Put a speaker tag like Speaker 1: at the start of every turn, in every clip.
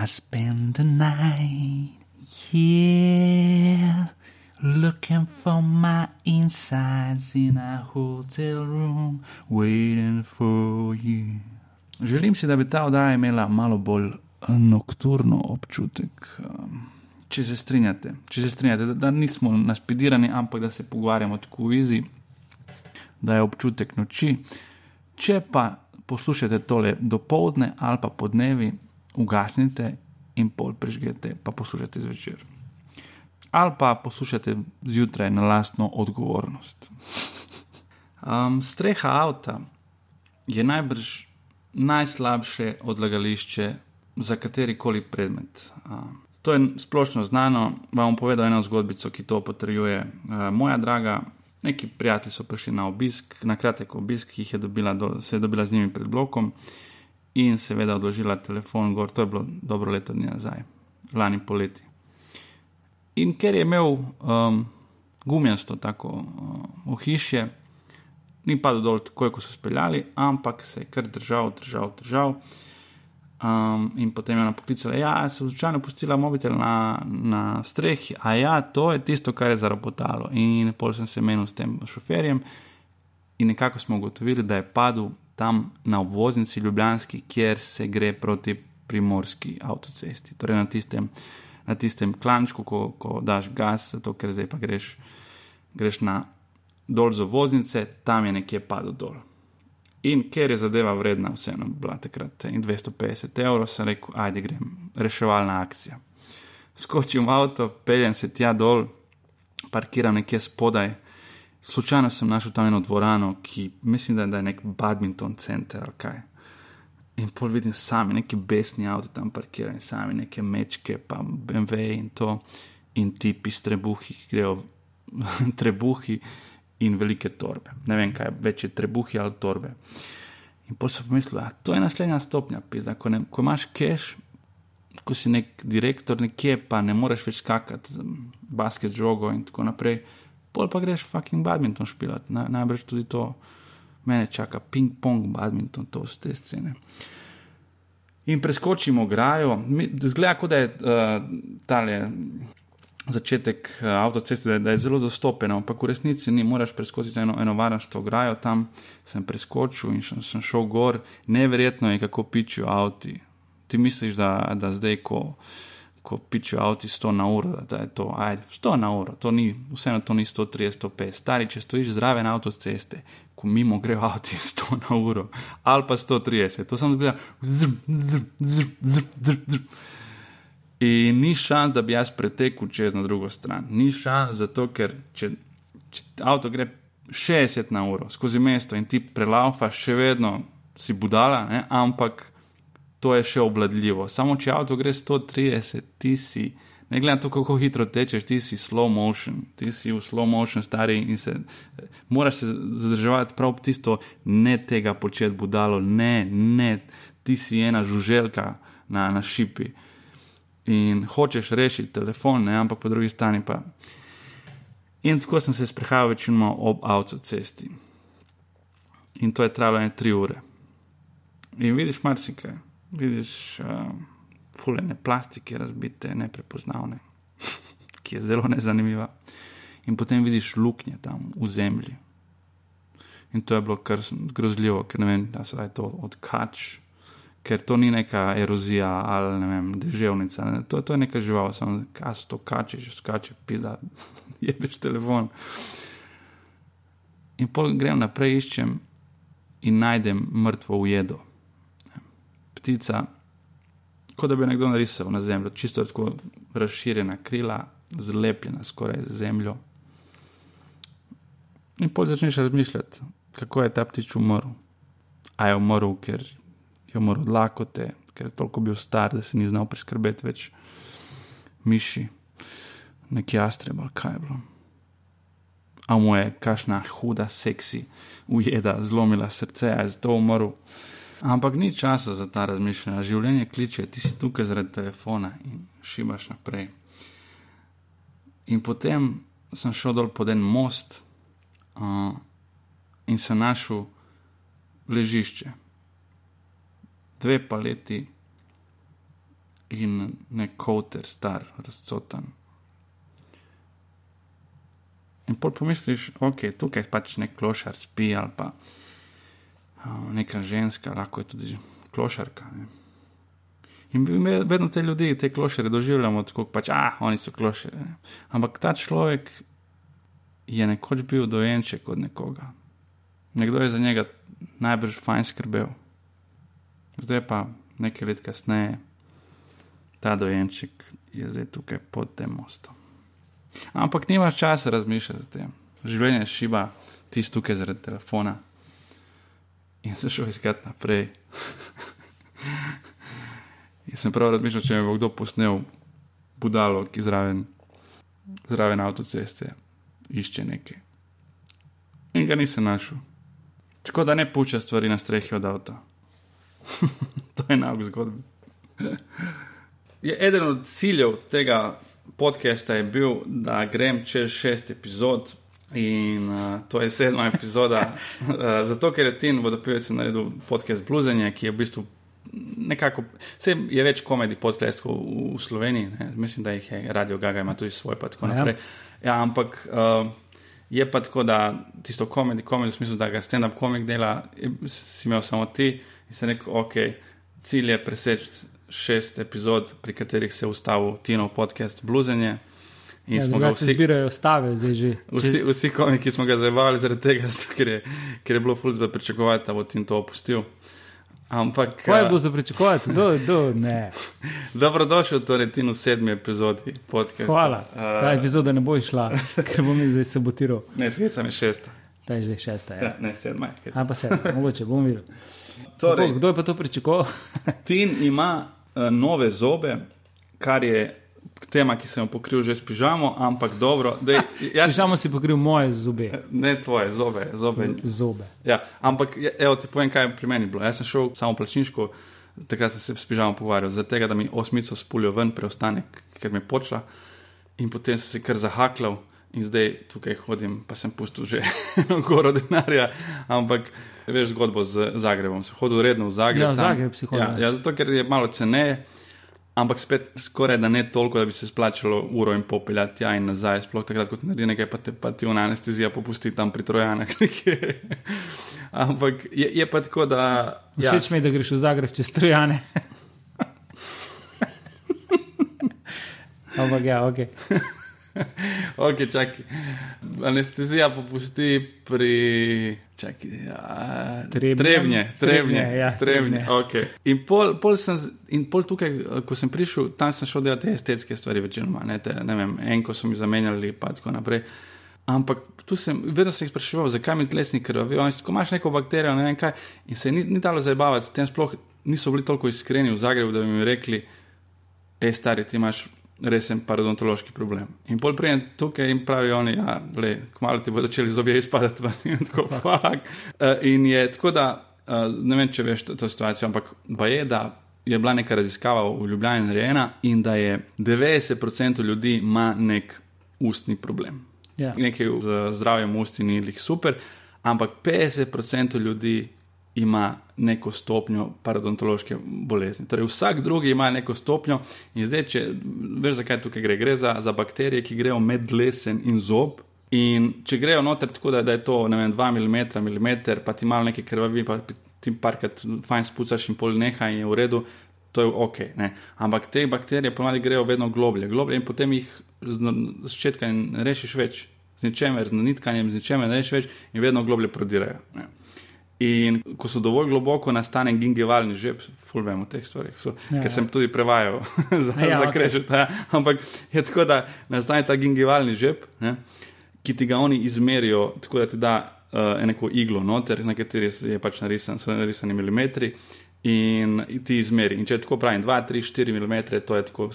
Speaker 1: I spend the night here looking for my insides in a hotel room waiting for you. Želim si, da bi ta oddaja imela malo bolj eh, nokturno občutek. Um, če se strinjate, če se strinjate da, da nismo naspidirani, ampak da se pogovarjamo tako v izi, da je občutek noči. Če pa poslušate tole do povdne ali pa po dnevi, ugasnite in pol prežgete, pa poslušate zvečer. Ali pa poslušate zjutraj na lastno odgovornost. Um, streha avta je najbrž najslabše odlagališče za katerikoli predmet. Um, to je splošno znano. Vam bom povedal eno zgodbico, ki to potrjuje. Uh, moja draga, neki prijatelji so prišli na obisk, na kratek obisk, ki jih je dobila, do, se je dobila z njimi pred blokom in seveda odložila telefon gor. To je bilo dobro leto dni nazaj, lani poleti. In ker je imel um, gumijasto tako uh, ohišje, ni padel dol takoj, ko so speljali, ampak se je kar držal, držal, držal. Um, in potem je ona poklicala, da ja, se je slučajno pustila mobitel na, na strehi, a ja, to je tisto, kar je zarabotalo. In pol sem se menil s tem šoferjem in nekako smo ugotovili, da je padel tam na obvoznici Ljubljanski, kjer se gre proti primorski avtocesti. Torej na tistem, na tistem klančku, ko, ko daš gas, zato ker zdaj pa greš, greš na dol z obvoznice, tam je nekje padel dol. In ker je zadeva vredna, vseeno bila takrat 250 evrov, sem rekel, ajde grem, reševalna akcija. Skočim v avto, peljem se tja dol, parkiram nekje spodaj. Slučajno sem našel tam eno dvorano, ki mislim, da je nek badminton center ali kaj. In pol vidim sami, neki besni avto tam parkirani, sami neke mečke, pa BMW in to, in ti pistrebuhi, ki grejo trebuhi in velike torbe. Ne vem, kaj več je trebuhi ali torbe. In pa sem pomislil, da to je naslednja stopnja. Pizda, ko, ne, ko imaš cache, ko si nek direktor nekje, pa ne moreš več skakati basket žogo in tako naprej, pol pa greš fucking badminton špilat. Na, najbrž tudi to mene čaka, ping-pong, badminton, to so te scene. In preskočimo grajo, zgleda, kot da je uh, tale začetek uh, avtoceste, da, da je zelo zastopen, ampak v resnici ni, moraš preskočiti eno, eno varnostno grajo, tam sem preskočil in sem, sem šel gor, neverjetno je, kako pičijo avti. Ti misliš, da, da zdaj, ko, ko pičijo avti 100 na uro, da je to, ajde, 100 na uro, to ni, vseeno to ni 130, 150. Stari, če stojiš zraven avtoceste, ko mimo grejo avti 100 na uro, ali pa 130, to sem zgledal, zr, zr, zr, zr, zr, zr. In ni šans, da bi jaz pretekel čez na drugo stran. Ni šans, zato ker če, če avto gre 60 na uro skozi mesto in ti prelaufaš, še vedno si budala, ne? ampak to je še obladljivo. Samo če avto gre 130, ti si, ne glede na to, kako hitro tečeš, ti si slow motion, ti si v slow motion stari in se moraš se zadrževati prav tisto, ne tega početi budalo, ne, ne, ti si ena žuželka na, na šipi in hočeš rešiti telefon, ne, ampak po drugi strani pa. In tako sem se sprehajal večino ob avtocesti. In to je trajalo ne tri ure. In vidiš marsikaj, vidiš uh, fulene plastike, razbite, neprepoznavne, ki je zelo nezanimiva. In potem vidiš luknje tam v zemlji. In to je bilo kar grozljivo, ker ne vem, da se je to odkač ker to ni neka erozija ali ne vem, deževnica. Ne. To, to je neka žival, samo kaj so to kače, že skače, pizda, je več telefon. In pol grem naprej, iščem in najdem mrtvo ujedo. Ptica, kot da bi nekdo narisal na zemljo, čisto tako razširjena krila, zlepljena skoraj z zemljo. In pol začneš razmišljati, kako je ta ptič umrl. A je umrl, ker je umrl od lakote, ker je toliko bil star, da se ni znal priskrbeti več miši, neki astreb ali kaj bilo. A mu je kašna huda, seksi ujeda, zlomila srce, a je zato umrl. Ampak ni časa za ta razmišljanja. Življenje kliče, ti si tukaj zaradi telefona in šibaš naprej. In potem sem šel dol pod en most uh, in se našel ležišče dve paleti in nek koter, star, razcotan. In pol pomisliš, ok, tukaj pač nek klošar spi ali pa neka ženska, lahko je tudi klošarka. Ne. In mi vedno te ljudi, te klošare doživljamo tako, pač, ah, oni so klošare. Ampak ta človek je nekoč bil dojenček od nekoga. Nekdo je za njega najbrž fajn skrbel. Zdaj pa nekaj let kasneje, ta dojenček je zdaj tukaj pod tem mostom. Ampak nimaš časa razmišljati o tem. Življenje šiba, ti si tukaj zaradi telefona in se šel iskati naprej. Jaz sem prav razmišljal, če me bo kdo posnel budalo, ki zraven, zraven avtoceste išče nekaj. In ga nisem našel. Tako da ne pušča stvari na strehi od avta. to je nauk zgodba. je eden od ciljev tega podcasta je bil, da grem čez šest epizod. In uh, to je sedma epizoda, uh, zato ker je Tin vodopilec naredil podcast Bluzenje, ki je v bistvu nekako, vse je več komedij podcastov v, v Sloveniji, ne? mislim, da jih je Radio Gaga ima tudi svoj, pa tako ja. naprej. Ja, ampak uh, je pa tako, da tisto komedij, komedij v smislu, da ga stand-up komik dela, si imel samo ti in se rekel, ok, cilj je preseči šest epizod, pri katerih se je ustavil Tinov podcast Bluzenje.
Speaker 2: In ja, smo ga vsi zbirajo, stave zdaj že.
Speaker 1: Vsi, vsi komiki smo ga zabavali zaradi tega, ker je, ker je bilo fulzbe pričakovati, da bo Tin to opustil. Ampak.
Speaker 2: Kaj bo za pričakovati? Do, do, ne.
Speaker 1: Dobrodošel, torej ti v sedmi epizodi podcasta.
Speaker 2: Hvala. Uh, Ta epizoda ne bo išla, ker bom zdaj sabotiral.
Speaker 1: Ne, sedem je šesta.
Speaker 2: Ta je zdaj šesta. Ja.
Speaker 1: Ja, ne, sedma je.
Speaker 2: Ampak sedem, mogoče bom videl. Torej, Kako, kdo je pa to pričakoval?
Speaker 1: Tin ima uh, nove zobe, kar je tema, ki sem jo pokril že s pižamo, ampak dobro. Dej,
Speaker 2: jaz... Pižamo si pokril moje zobe.
Speaker 1: Ne tvoje, zobe. zobe.
Speaker 2: zobe.
Speaker 1: Ja, ampak ja, evo, ti povem, kaj je pri meni bilo. Jaz sem šel samo plačniško, takrat sem se s pižamo pogovarjal, zato da mi osmico spulijo ven, preostanek, ker mi je počela in potem sem se kar zahaklal. In zdaj tukaj hodim, pa sem pustil že goro denarja, ampak veš zgodbo z Zagrebom. Sem hodil redno v Zagreb.
Speaker 2: Ja, v Zagreb si hodil.
Speaker 1: Ja, ja, zato ker je malo ceneje. Ampak spet skoraj da ne toliko, da bi se splačalo uro in pol peljati tja in nazaj, sploh takrat, ko naredi nekaj, pa te pa ti v anestezija popusti tam pri trojanah. Ampak je, je pa tako, da.
Speaker 2: Ja. Všeč mi je, da greš v Zagreb čez trojane. Ampak ja, ok.
Speaker 1: ok, čakaj. Anestezija popusti pri. Čakaj, ja.
Speaker 2: trebnje,
Speaker 1: trebnje, trebnje,
Speaker 2: ja,
Speaker 1: trebnje. Okay. In, pol, pol sem, in pol tukaj, ko sem prišel, tam sem šel delati te estetske stvari, večinoma, ne, te, ne vem, enko so mi zamenjali, pa tako naprej. Ampak tu sem vedno se jih spraševal, zakaj mi tlesni krvi. Ko imaš neko bakterijo, ne vem kaj, in se ni, ni dalo zabavati, s tem sploh niso bili toliko iskreni v Zagrebu, da bi mi rekli, hej, stari, ti imaš resen parodontološki problem. In pol prijem tukaj in pravijo oni, ja, le, kmalo ti bo začeli zobje izpadati in tako naprej. Uh, in je tako, da uh, ne vem, če veš to, to situacijo, ampak pa je, da je bila neka raziskava v Ljubljani narejena in da je 90% ljudi ima nek ustni problem.
Speaker 2: Yeah. Ja.
Speaker 1: Nekaj z zdravjem usti ni jih super, ampak 50% ljudi ima neko stopnjo parodontološke bolezni. Torej, vsak drugi ima neko stopnjo, in zdaj, če veš, zakaj tukaj gre, gre za, za bakterije, ki grejo med lesen in zob. In če grejo noter tako, da, da je to vem, 2 mm, mm, pa ti malo nekaj krvavi, pa ti parkrat fajn spucaš in pol neha in je v redu, to je ok. Ne? Ampak te bakterije ponovadi grejo vedno globlje, globlje in potem jih začetka in rešiš več. Z ničemer, z nitkanjem, z ničemer ne rešiš več in vedno globlje prodirajo. Ne? In ko so dovolj globoko, nastane gingivalni žep, fulvemo teh stvari. So, ja, ker ja. sem tudi prevajal za, ja, za krešet. Okay. Ja. Ampak je tako, da nastane ta gingivalni žep, ne, ki ti ga oni izmerijo, tako da ti da uh, neko iglo noter, na kateri je pač narisan, so narisani milimetri. In ti izmeri. In če tako pravim, 2, 3, 4 mm, to je tako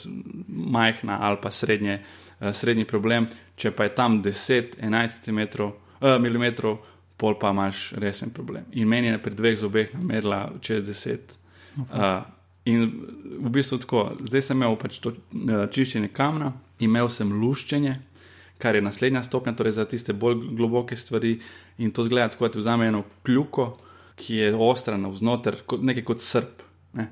Speaker 1: majhna ali pa srednje, uh, srednji problem. Če pa je tam 10, 11 cm, uh, mm, pol pa imaš resen problem. In meni je pri dveh zobeh namerila čez deset. Uh, in v bistvu tako, zdaj sem imel pač to uh, čiščenje kamna, imel sem luščenje, kar je naslednja stopnja, torej za tiste bolj globoke stvari. In to zgleda tako, da ti vzame eno kljuko, ki je ostra navznoter, kot, nekaj kot srp. Ne?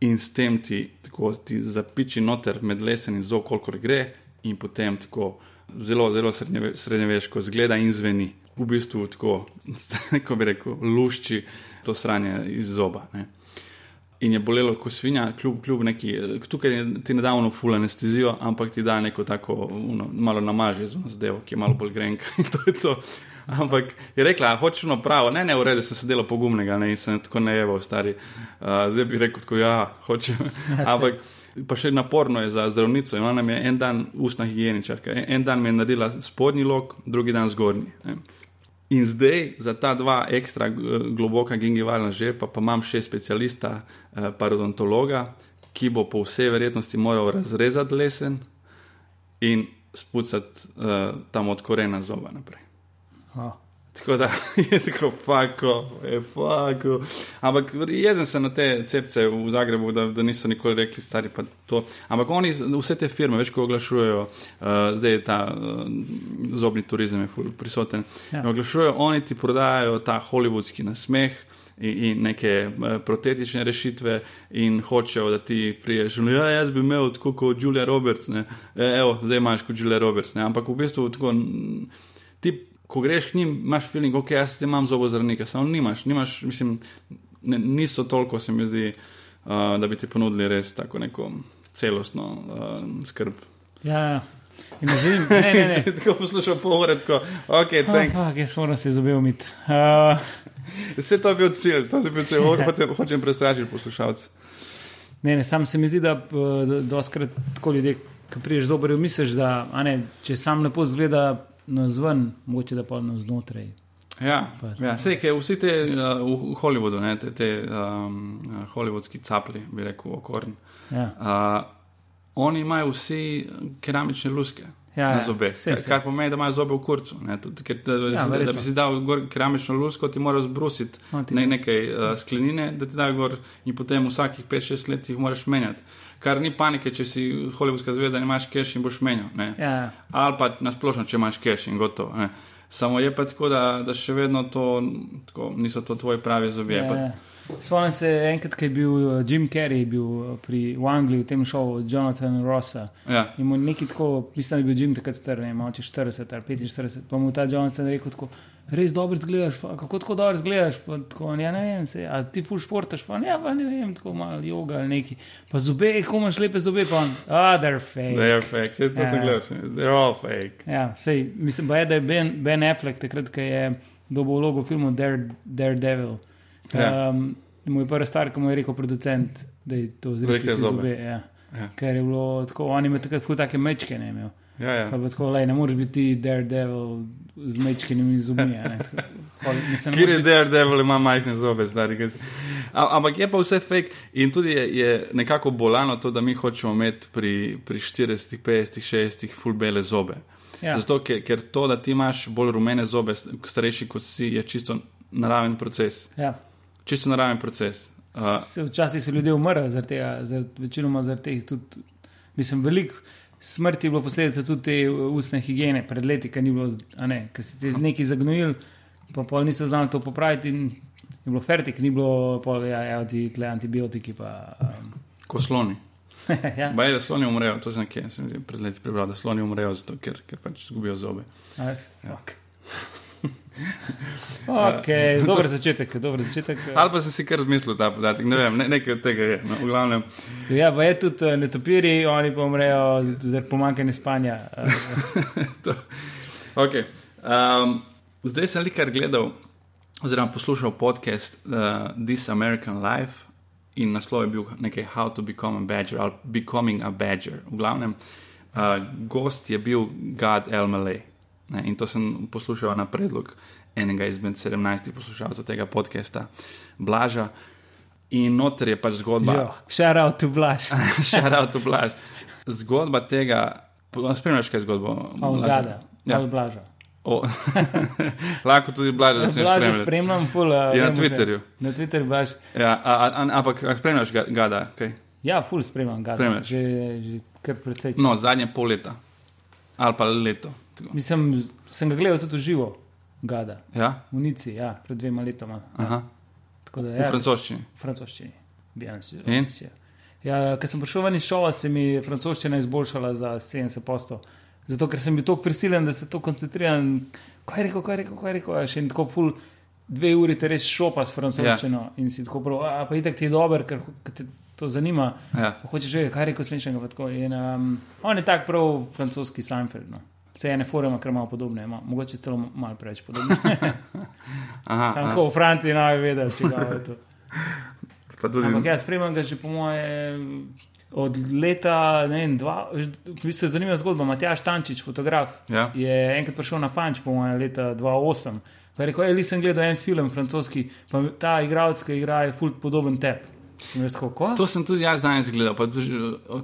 Speaker 1: in s tem ti, tako, ti zapiči noter med lesen in zelo, koliko gre, in potem tako zelo, zelo srednjeve, srednjeveško zgleda in zveni. V bistvu tako, kako bi rekel, lušči to sranje iz zoba. Ne. In je bolelo, ko svinja, kljub, kljub neki, tukaj ti ne da ono full anestezijo, ampak ti da neko tako, uno, malo namaže z zadevo, ki je malo bolj grenka. In to je to. Ampak je rekla, hočeš no pravo, ne, ne, v redu, sem se delal pogumnega, ne, in sem tako najeval, stari. Uh, zdaj bi rekel, tako, ja, hočem. Ja, ampak pa še naporno je za zdravnico. Ona nam je en dan ustna higieničarka, en, en dan mi je naredila spodnji lok, drugi dan zgornji. Ne. In zdaj za ta dva ekstra globoka gingivalna žepa, pa imam še specialista, eh, parodontologa, ki bo po vsej verjetnosti moral razrezati lesen in spucati eh, tam od korena zoba naprej. Oh. Tako da je tako, fako, je fako. Ampak jezen sem na te cepce v Zagrebu, da, da niso nikoli rekli, stari pa to. Ampak oni, vse te firme, veš, ko oglašujejo, uh, zdaj je ta uh, zobni turizem je prisoten. Ja. Oglašujejo, oni ti prodajajo ta hollywoodski nasmeh. In neke uh, protetične rešitve, in hočejo, da ti priješ. Ja, jaz bi imel tako kot Julia Roberts, e, evo, zdaj imaš kot Julia Roberts. Ne? Ampak v bistvu tako, ti ko greš k njim, imaš feeling, ok, jaz ti imam zobozdravnika, samo nimaš, nimaš, mislim, ne, niso toliko, se mi zdi, uh, da bi ti ponudili res tako neko celostno uh, skrb.
Speaker 2: Ja, ja. In zim, ne, ne, ne.
Speaker 1: tako poslušal povore, tako, ok, thanks.
Speaker 2: Ah, jaz moram se zobe umiti. Uh.
Speaker 1: Vse to je bil cilj, to je bil cilj, hočem, hočem prestrašiti poslušalce.
Speaker 2: Ne, ne, sam se mi zdi, da, da doskrat tako ljudje, ki priješ dobro, misliš, da ne, če sam lepo zgleda, na zven, mogoče da pa na znotraj.
Speaker 1: Ja, ja vse, ki vsi te uh, v, Hollywoodu, ne, te, te um, hollywoodski capli, bi rekel, okorn. Ja. Uh, oni imajo vsi keramične luske. Ja, na ja. zobe, ja, kar, kar pomeni, da imajo zobe v kurcu. Ne, tudi, ker, da, ja, da, da bi si dal gor keramično lusko, ti moraš zbrusiti no, ne, nekaj uh, sklenine, da ti da gor in potem vsakih 5-6 let jih moraš menjati kar ni panike, če si holivudska zvezda in imaš cache in boš menil. Ja. Ali pa nasplošno, če imaš cache in gotovo. Ne? Samo je pa tako, da, da še vedno to, tako, niso to tvoji pravi zobje. Ja, ja.
Speaker 2: Spomnim se enkrat, ko je bil uh, Jim Carrey bil uh, pri, v Angliji v tem šovu Jonathan Rossa. Ja. In mu nekaj tako, mislim, da je bil Jim takrat star, ne vem, če 40 ali 45. Pa mu ta Jonathan rekel tako res dobro zgledaš, kako tako dobro zgledaš. Tako, ja, ne vem, se, a ti ful športaš, pa ja, pa ne vem, tako malo yoga ali neki. Pa zobe, kako imaš lepe zobe, pa ah, they're fake.
Speaker 1: They're fake, se to ja. zgledaš, they're all fake.
Speaker 2: Ja, sej, mislim pa je, da je Ben, ben Affleck takrat, ko je dobil vlogo v filmu Daredevil. Ja. Um, moj prvi star, ko mu je rekel producent, da je to zelo zobe. Ja. Ja. Ker je bilo tako, oni imajo takrat ful take mečke, ne imajo. Ja, ja. Tako, lej, ne moreš biti Daredevil z mečkimi zubmi.
Speaker 1: Kjer je Daredevil, ima majhne zobe, zdaj. Ampak je pa vse fake in tudi je, je nekako bolano to, da mi hočemo imeti pri, pri 40, 50, 60 fulbele zobe. Ja. Zato, ker, ker to, da ti imaš bolj rumene zobe, starejši kot si, je čisto naraven proces. Ja. Čisto naraven proces.
Speaker 2: Uh, včasih so ljudje umrli zaradi tega, zaradi, večinoma zaradi teh tudi, mislim, veliko smrti je bilo posledica tudi te ustne higiene, pred leti, ki ni bilo, ne, ki si ti nekaj zagnojil, pa pol niso znali to popraviti in je bilo fertik, ni bilo pol, ja, ja, ti tle antibiotiki. Pa, um.
Speaker 1: Ko sloni. ja. Baj, da sloni umrejo, to sem nekje, sem pred leti prebral, da sloni umrejo zato, ker, ker pač izgubijo zobe.
Speaker 2: Aj, ja. okay. Okay, dober začetek, dober začetek.
Speaker 1: Ali pa si kar zmislil ta podatek, ne vem, ne, nekaj od tega je. No,
Speaker 2: ja, pa je tudi eh, netopiri, oni pa umrejo zaradi pomankanja spanja.
Speaker 1: okay. um, zdaj sem nekaj gledal, oziroma poslušal podcast uh, This American Life in naslov je bil nekaj How to Become a Badger ali Becoming a Badger. V glavnem, uh, gost je bil God Elmalay. Ne, in to sem poslušal na predlog enega izmed 17 poslušalcev tega podcasta, Blaža. In noter je pač zgodba.
Speaker 2: Šara od Blaž.
Speaker 1: Šara od Blaž. Zgodba tega, spremljaš kaj zgodbo?
Speaker 2: Blaža. Ja, Blaža.
Speaker 1: Lahko tudi blaže, da se
Speaker 2: lahko spremljam. Ful, uh,
Speaker 1: je na Twitterju. Se.
Speaker 2: Na Twitterju blaž.
Speaker 1: Ja, ampak spremljaš gada? Okay.
Speaker 2: Ja, ful spremljam gada. Že, že kar precej.
Speaker 1: No, zadnje pol leta. Ali pa leto.
Speaker 2: Mislim, sem ga gledal tudi živo, Gada.
Speaker 1: Ja?
Speaker 2: V Nici, ja, pred dvema letoma.
Speaker 1: Ja. Da, ja, v francoščini.
Speaker 2: V francoščini, bi jaz
Speaker 1: rekel.
Speaker 2: Ja, ker sem prišel ven iz šova, se mi je francoščina izboljšala za 70 postov. Zato, ker sem bil tako prisiljen, da se to koncentriram. Kaj je rekel, kaj je rekel, kaj je rekel. Ja, še en tako ful, dve uri te res šopa s francoščino ja. in si tako prav, a pa itek ti je dober, ker te to zanima.
Speaker 1: Ja.
Speaker 2: Hočeš vedeti, kaj rekel smešnega. In, um, on je tak prav francoski Seinfeld. No. Vse ene forme, ker malo podobne, ima. mogoče celo malo preveč podobne. Samo tako v Franciji naj vedeti, če ga je to. Ampak jaz spremljam ga že po moje. Od leta, ne vem, dva, v bistvu je zanimiva zgodba. Matjaš Tančič, fotograf,
Speaker 1: ja.
Speaker 2: je enkrat prišel na Panč, po mojem, leta 2008. Pa je rekel, ali sem gledal en film francoski, pa ta igralec, ki igra, je fult podoben tebi. Sem tako,
Speaker 1: to sem tudi jaz danes gledal.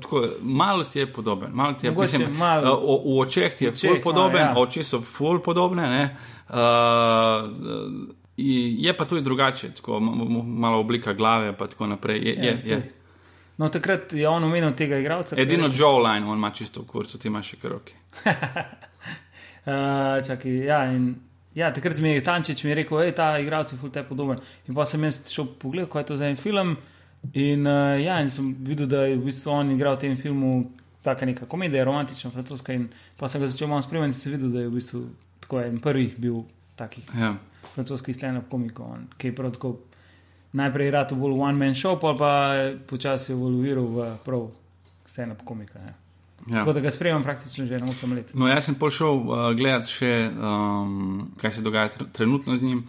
Speaker 1: Tako, malo ti je podoben. Malo ti je, mislim, malo, v, v očeh ti je očeh, podoben, malo, ja. oči so ful podobne. Uh, je pa tudi drugače, tako, malo oblika glave in tako naprej. Je, je, je, je.
Speaker 2: No, takrat je on omenil tega igralca.
Speaker 1: Edino je... Joe Line, on ima čisto v kursu, ti imaš še karoki.
Speaker 2: uh, čakaj, ja, in, ja, takrat mi je Tančič mi rekel, da je ta igralec ful te podoben. In pa sem jaz šel pogledati, kaj je to za en film. In, uh, ja, in sem videl, da je v bistvu on igral v tem filmu tako neka komedija, romantična, francoska. In pa sem ga začel malo spremljati in sem videl, da je v bistvu tako en prvih bil takih
Speaker 1: ja.
Speaker 2: francoskih stand-up komikov, ki je prav tako najprej rado bolj one man show, pa pa počasi evoluiral v prav stand-up komika. Ja. Ja. Tako da ga spremljam praktično že na 8 let.
Speaker 1: No, jaz sem prišel uh, gledati še, um, kaj se dogaja tr trenutno z njim.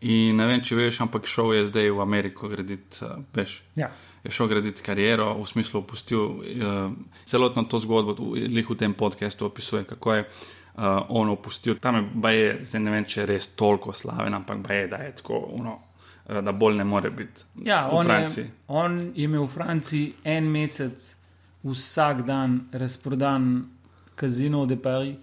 Speaker 1: In ne vem, če veš, ampak šel je zdaj v Ameriko graditi, uh, veš.
Speaker 2: Ja.
Speaker 1: Je šel graditi kariero, v smislu opustil uh, celotno to zgodbo, tudi v tem podkastu opisuje, kako je uh, on opustil. Tam je, je, zdaj ne vem, če je res toliko slaven, ampak je, da je tako, uno, Eh, da bolj ne more biti.
Speaker 2: Ja, on je, on je imel v Franciji en mesec, vsak dan razprodan kazino de Paris.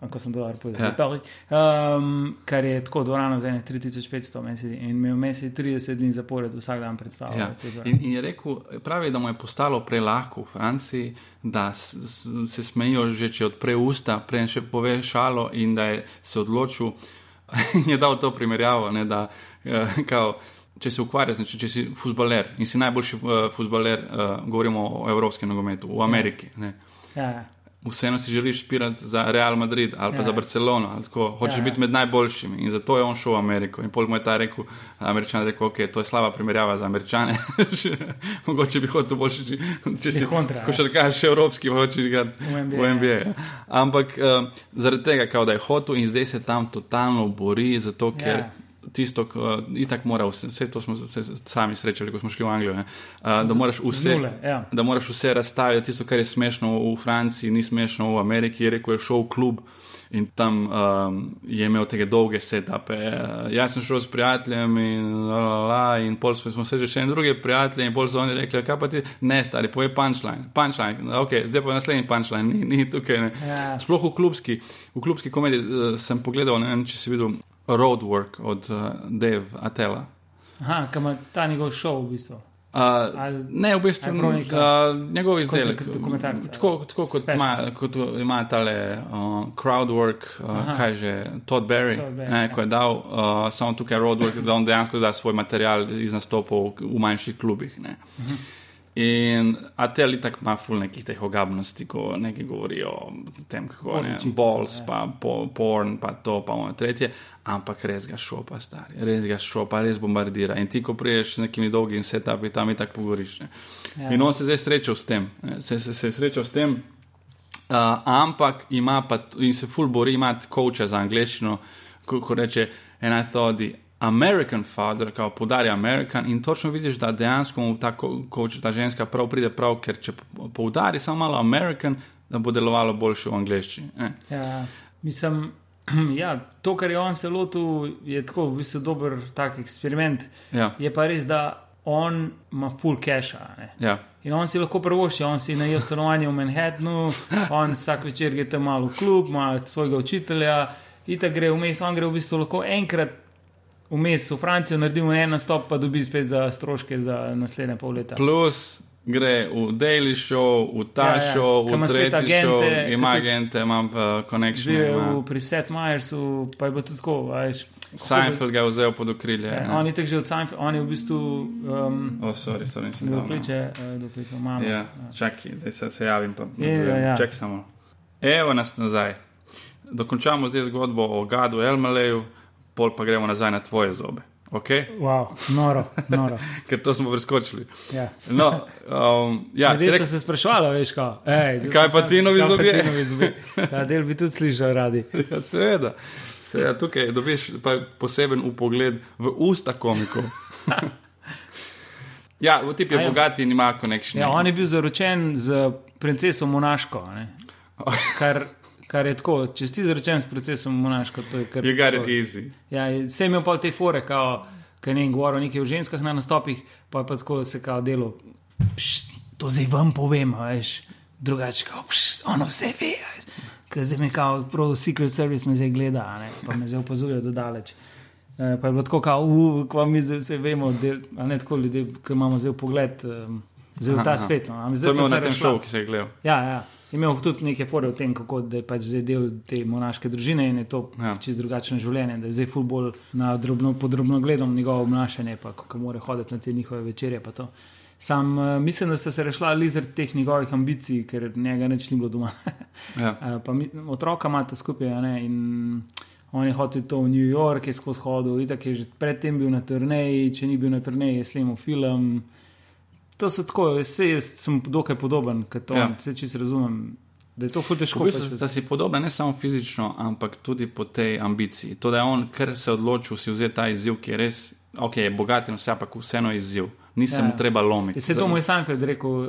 Speaker 2: Ko sem to rekel, ja. um, kar je tako dvorano za 3500 meseci in imel mesec 30 dni zapored, vsak dan predstavljal.
Speaker 1: Ja. In, in je rekel, pravi, da mu je postalo prelahko v Franciji, da se smejijo že, če odpre usta, prej še pove šalo in da je se odločil je dal to primerjavo. Ne, da, uh, kao, če se ukvarjaš, znači, če si futbaler in si najboljši uh, futbaler, uh, govorimo o evropskem nogometu, v Ameriki.
Speaker 2: Ja.
Speaker 1: Vseeno si želiš špirati za Real Madrid ali pa ja. za Barcelono, ali tako, hočeš ja. biti med najboljšimi in zato je on šel v Ameriko. In pol mu je ta rekel, američan rekel, ok, to je slaba primerjava za američane. Mogoče bi hotel boljši, če si
Speaker 2: kontra.
Speaker 1: Ko še rečeš, še evropski, hočeš igrati v NBA. V NBA ja. Ampak uh, zaradi tega, kao, da je hotel in zdaj se tam totalno bori, zato ker. Ja tisto, kar itak mora, vse, vse to smo se sami srečali, ko smo šli v Anglijo. Uh, da, moraš vse,
Speaker 2: Nule, ja.
Speaker 1: da moraš vse razstaviti, tisto, kar je smešno v Franciji, ni smešno v Ameriki. Je rekel, je šel v klub in tam um, je imel te dolge setupe. Uh, jaz sem šel s prijateljem in, la, in pol smo, se že še en drugi prijatelji in pol so oni rekli, kaj pa ti, ne, stari, povej punčline. punčline. Okay, zdaj pa naslednji punčline, ni, ni tukaj.
Speaker 2: Ja.
Speaker 1: Sploh v klubski, v klubski komediji uh, sem pogledal, ne vem, če si videl. Roadwork od uh, Dave Atela.
Speaker 2: Aha, kam je ta njegov šov v bistvu.
Speaker 1: Uh, ne, v bistvu uh, njegov izdelek. Tako, tako kot, ima, kot ima tale uh, crowdwork, uh, kaj že, Todd Berry, Todd Berry ne, ja. ko je dal uh, samo tukaj roadwork, da on dejansko da svoj material iz nastopov v manjših klubih. Uh -huh. In Atel je tako ima ful nekih teh ogabnosti, ko nekaj govorijo o tem, kako je bols, pa po, porn, pa to, pa ono tretje, ampak res ga šopa, stari, res ga šopa, res bombardira. In ti, ko priješ z nekimi dolgimi setupi, tam je tako pogoriš. Ja. In on se zdaj srečal s tem, se, se, se je srečal s tem, uh, ampak ima pa in se ful bori, ima koča za angliščino, ko, ko reče, ena stodi. American father, kao podarja American, in točno vidiš, da dejansko mu ta, coach, ta ženska prav pride prav, ker če poudari samo malo American, da bo delovalo boljše v angleščini.
Speaker 2: Ja, mislim, ja, to, kar je on se lotil, je tako v bistvu dober tak eksperiment.
Speaker 1: Ja.
Speaker 2: Je pa res, da on ima full cache.
Speaker 1: Ja.
Speaker 2: In on si lahko prvoši, on si najel stanovanje v Manhattnu, on vsak večer gre tam malo v klub, ima svojega učitelja, in tako gre vmes, on gre v bistvu lahko enkrat vmes v Francijo, naredimo en nastop, pa dobi spet za stroške za naslednje pol leta.
Speaker 1: Plus, gre v Daily Show, v ta ja, ja. show, v tretji show, ima agente, ima konekšnje.
Speaker 2: Že v preset Majersu, pa je bilo tudi tako, veš.
Speaker 1: Seinfeld ga je vzel pod okrilje.
Speaker 2: Ja, on je tako že od Seinfeld, on je v bistvu. Um,
Speaker 1: oh, sorry, sorry, nisem
Speaker 2: videl. Dokliče, uh, dokliče, mama.
Speaker 1: Ja, ja. čakaj, da se, se javim, pa ne ja, ja. čak samo. Evo nas nazaj. Dokončamo zdaj zgodbo o Gadu Elmaleju, pol pa gremo nazaj na tvoje zobe. Okay.
Speaker 2: Wow, noro, noro.
Speaker 1: Ker to smo preskočili.
Speaker 2: Ja.
Speaker 1: No, um, ja,
Speaker 2: Zdaj rek... se sprašvala, veš, kaj. Ej,
Speaker 1: kaj pa ti novi zobje?
Speaker 2: Ta del bi tudi slišal radi.
Speaker 1: Ja, seveda. seveda. Tukaj dobiš poseben upogled v usta komikov. ja, v tipi je ja. bogati in ima konekšnje.
Speaker 2: Ja, on je bil zaročen z princeso Monaško. Kar kar je tako, če si zaročen s procesom monaško, to je kar.
Speaker 1: Je gar easy.
Speaker 2: Ja, vse imel pa te fore, kao, kaj ne govoril nekaj o ženskah na nastopih, pa je pa tako se kao delo. Pšt, to zdaj vam povem, veš, drugače, kao, pšt, ono vse ve. Ker zdaj mi kao, prav Secret Service me zdaj gleda, ne, pa me zdaj opazuje do daleč. E, pa je bilo tako, kao, uh, kva mi zdaj vse vemo, del, a ne tako ljudje, ki imamo zdaj pogled, um, v ta aha, svet. No.
Speaker 1: Zdaj to je imel na tem šovu, ki se je gledal.
Speaker 2: Ja, ja imel tudi nekaj fore o tem, kako je pač zdaj del te monaške družine in je to ja. čez drugačno življenje, da je zdaj ful bolj na drobno, podrobno gledom njegovo obnašanje, pa kako mora hoditi na te njihove večerje. Sam uh, mislim, da ste se rešili ali zaradi teh njegovih ambicij, ker njega neč ni bilo doma. ja. uh, mi, otroka imate skupaj ne, in on je hotel to v New York, je skozi hodil, in tako je že predtem bil na turneji, če ni bil na turneji, je snimil film to so tako, vse jaz sem dokaj podoben, kot to, ja. če se razumem. Da je to ful težko.
Speaker 1: V bistvu, da si podoben ne samo fizično, ampak tudi po tej ambiciji. To, da je on, ker se je odločil si vzeti ta izziv, ki je res, ok, je bogat in vse, ampak vseeno izziv. Nisem ja. mu treba lomiti.
Speaker 2: Se je to moj Sanfeld rekel,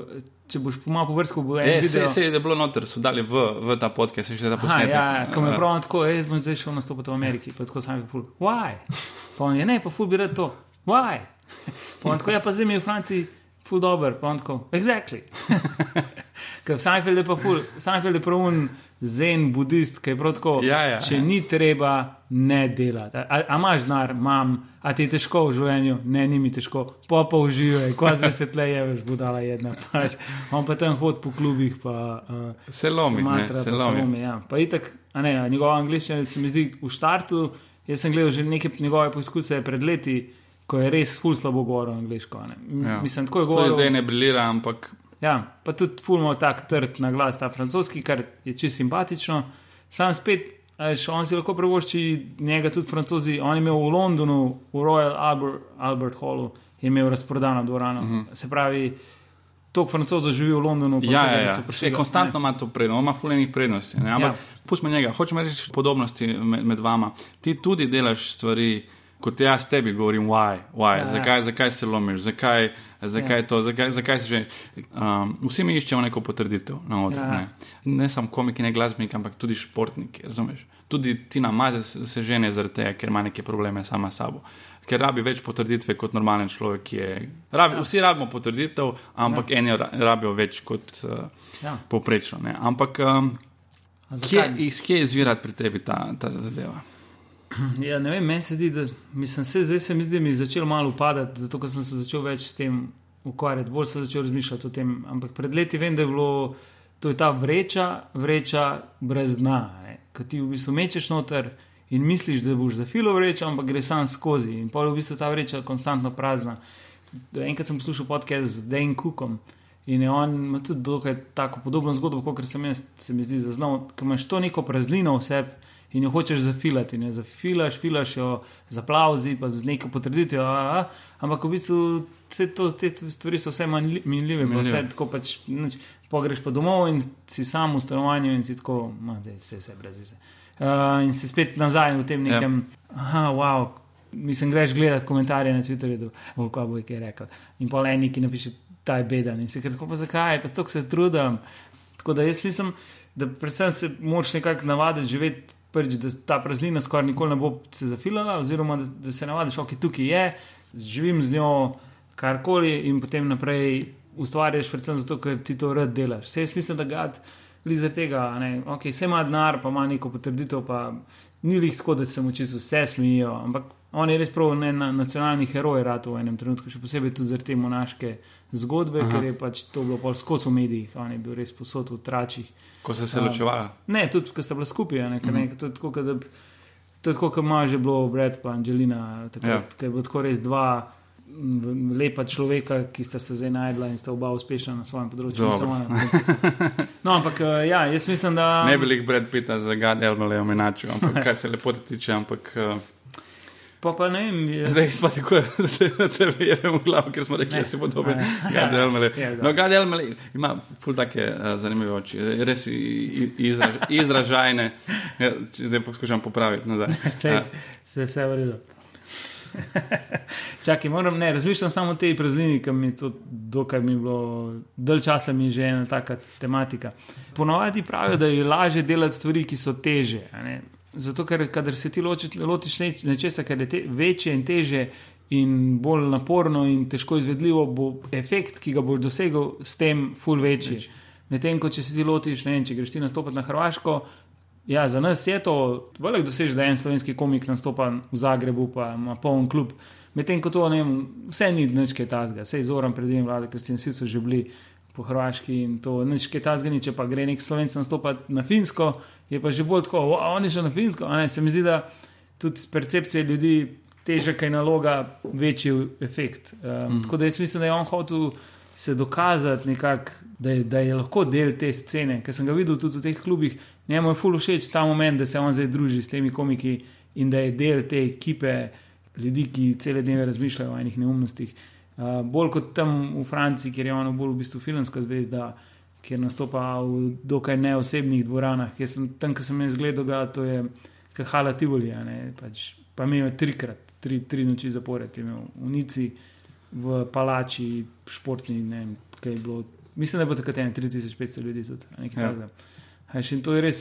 Speaker 2: če boš pomal po vrstu, bo eno.
Speaker 1: Se, se je bilo noter, so dali v, v ta podcast, se je že da posnetek.
Speaker 2: Ja, ja ko me pravi tako, jaz bom zdaj šel nastopati v Ameriki, pa tako Sanfeld ful. Why? Pa on je, ne, pa ful bi rekel to. Why? Pa on tako, ja, pa zdaj mi v Franciji ful dobr, pa tako, exactly. Ker Seinfeld je pa ful, Seinfeld je pravun zen budist, ki je prav tako,
Speaker 1: ja, ja,
Speaker 2: če ja. ni treba, ne delati. A, a imaš denar, imam, a ti je težko v življenju, ne, ni mi težko, pa pa uživaj, kvazi se tle je, veš, budala jedna. Pač. On pa tam hod po klubih, pa uh,
Speaker 1: se lomi, matra, se lomi.
Speaker 2: lomi ja. Pa itak, a ne, njegova angliščina se mi zdi v štartu, jaz sem gledal že neke njegove poizkuse pred leti ko je res ful slabo govoril angliško. Ja. Mislim, tako je govoril.
Speaker 1: To zdaj ne brilira, ampak.
Speaker 2: Ja, pa tudi ful ima tak trd na glas, ta francoski, kar je čisto simpatično. Sam spet, veš, on si lahko prevošči njega tudi francozi. On je imel v Londonu, v Royal Albert, Albert Hallu, je imel razprodano dvorano. Uh mhm. -huh. Se pravi, to francozov živi v Londonu.
Speaker 1: Ja, ja, ja. Vse konstantno ima to prednost, ima fulejnih prednosti. Ampak ja. pustimo njega, hočemo reči podobnosti med, med vama. Ti tudi delaš stvari kot jaz tebi govorim, why, why? Ja, ja. zakaj, ja. zakaj se lomiš, zakaj, zakaj ja. to, zakaj, zakaj se že. Um, vsi mi iščemo neko potrditev na odru. Ja. Ne, ne samo komiki, ne glasbeniki, ampak tudi športniki. Razumeš? Tudi ti na maze se žene zaradi tega, ker ima neke probleme sama s sabo. Ker rabi več potrditve kot normalen človek. Je, rabi, ja. Vsi rabimo potrditev, ampak ja. eni rabijo več kot uh, ja. poprečno. Ampak um, kje, iz kje izvira pri tebi ta, ta zadeva?
Speaker 2: Ja, ne vem, meni se zdi, da mislim, se, zdaj se mi zdi, da mi je začelo malo upadati, zato sem se začel več s tem ukvarjati, bolj sem začel razmišljati o tem. Ampak pred leti vem, da je bilo to je ta vreča, vreča brez dna, ki ti v bistvu mečeš noter in misliš, da boš za filo vreča, ampak gre sam skozi in pol v bistvu ta vreča konstantno prazna. Enkrat sem poslušal podcast z Dane Cookom. In je on ima tudi tako podobno zgodbo, kot sem jaz, se mi zdi, zaznal, ker imaš to neko praznino v sebi in jo hočeš zafilati. Ne? Zafilaš, filaš jo z aplauzi, pa z neko potrditvijo. Ampak v bistvu to, te stvari so vse minljive. Vse tako pač, neč, pogreš pa domov in si sam v stanovanju in si tako, da se vse brez veze. Uh, in si spet nazaj v tem nekem, ja. aha, wow. Mislim, greš gledati komentarje na Twitterju, kako bo je kaj rekel. In pa le neki napiše, ta je beden. In si rekel, pa zakaj, pa tako se trudim. Tako da jaz mislim, da predvsem se moraš nekako navaditi živeti prvič, da ta praznina skoraj nikoli ne bo se zafilala, oziroma da, da se navadiš, ok, tukaj je, živim z njo karkoli in potem naprej ustvarjaš, predvsem zato, ker ti to rad delaš. Vse je smisel, da ga ti zaradi tega, ne, ok, vse ima denar, pa ima neko potrditev, pa ni jih tako, da se mu čisto vse smejijo, ampak On je res prav ne, na, nacionalni heroj ratu v enem trenutku, še posebej tudi zaradi te monaške zgodbe, Aha. ker je pač to bilo pol skozi v medijih, on je bil res posod v tračih.
Speaker 1: Ko se je ločevala?
Speaker 2: Ne, tudi ko sta bila skupaj, ne, mhm. ne, to je tako, da. To je tako, kot ima že bilo Brad in Angelina, tako ja. je bilo tako res dva lepa človeka, ki sta se zdaj najdla in sta oba uspešna na svojem področju. No, ampak eh, ja, jaz mislim, da.
Speaker 1: Ne bi jih Brad Pitt za Gadelno le omenačil, ampak kar se lepo tiče, ampak. Uh...
Speaker 2: Pa pa ne vem,
Speaker 1: je... Zdaj smo tako, da te verjamemo v glavo, ker smo rekli, da si podoben. Gadelmele. Ja, no, Gadelmele ima ful take uh, zanimive oči, res izraž, izražajne. Ja, zdaj poskušam popraviti nazaj.
Speaker 2: Se je vse v redu. Čakaj, moram ne, razmišljam samo o tej praznini, ki mi je to dokaj mi bilo, dalj časa mi je že ena taka tematika. Ponovadi pravijo, da je lažje delati stvari, ki so teže. Zato, ker kader se ti loči, lotiš nečesa, kar je te, večje in teže in bolj naporno in težko izvedljivo, bo efekt, ki ga boš dosegel, s tem ful večji. Medtem, ko če se ti lotiš, ne vem, če greš ti nastopati na Hrvaško, Ja, za nas je to velik dosežek, da en slovenski komik nastopa v Zagrebu, pa ima poln klub. Medtem ko to ne vem, vse ni nič kaj tazga, vse izoram pred njim vlade, ker vsi so že bili po Hrvaški in to nič kaj tazga ni, če pa gre nek slovenc nastopati na Finsko, je pa že bolj tako, a oni so na Finsko. Ne, se mi zdi, da tudi z percepcije ljudi teže kaj naloga, večji efekt. Um, mm. Tako da jaz mislim, da je on hotel se dokazati nekako, da, da je lahko del te scene, ker sem ga videl tudi v teh klubih. Njemu je fully všeč ta moment, da se on zdaj druži s temi komiki in da je del te ekipe ljudi, ki cele dneve razmišljajo o enih neumnostih. Uh, bolj kot tam v Franciji, kjer je on bolj v bistvu filmska zvezda, kjer nastopa v dokaj neosebnih dvoranah. Jaz sem tam, ki sem jih zgledal, ga, to je Kahala Tivoli, pač, pa imel je trikrat, tri, tri noči zapored, imel v Nici, v Palači, športni, ne vem, kaj je bilo. Mislim, da bo takrat 3500 ljudi tudi, nekaj ja. takega. In to je res,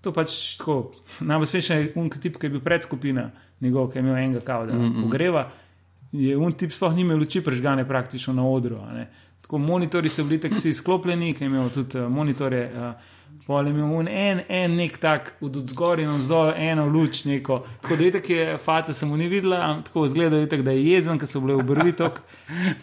Speaker 2: to pač tako. Najbolj smešen je un tip, ki je bil pred skupina, njegov, ki je imel enega kao, da mm -mm. ogreva. Je un tip sploh ni imel luči prežgane praktično na odru. Tako monitori so bili tako izklopljeni, ki je imel tudi uh, monitore. Uh, Pol je imel en, en nek tak, od zgoraj in zdol, eno luč, neko. Tako da je tako, fata sem mu ni videla, tako izgleda, da je jezen, ker so bile v brvi tok.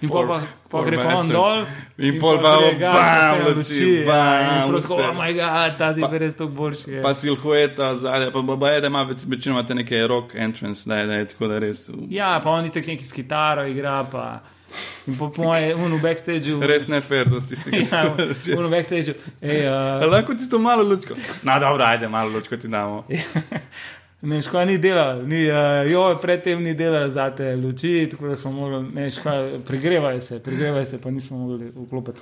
Speaker 2: In pol pa, pa gre pa on dol.
Speaker 1: In, in pol pa je ga, bam, luči, bam.
Speaker 2: In prav, oh moj bog, ta ti je res tako boljši.
Speaker 1: Pa silhueta zadaj, pa baba je, da ima večino imate neke rock entrance, da je, da je tako da res.
Speaker 2: Ja, pa oni tako neki s kitaro igra, pa. In po mojem, v backstageu.
Speaker 1: Res ne fair, da ti stiš.
Speaker 2: Ja, v backstageu. Uh...
Speaker 1: Lahko ti to malo lučko. Na dobro, ajde, malo lučko ti damo.
Speaker 2: Ne, škoda ni delal, ni, uh, jo, predtem ni delal za te luči, tako da smo mogli, ne, škoda, pregrevajo se, pregrevajo se, pa nismo mogli vklopiti.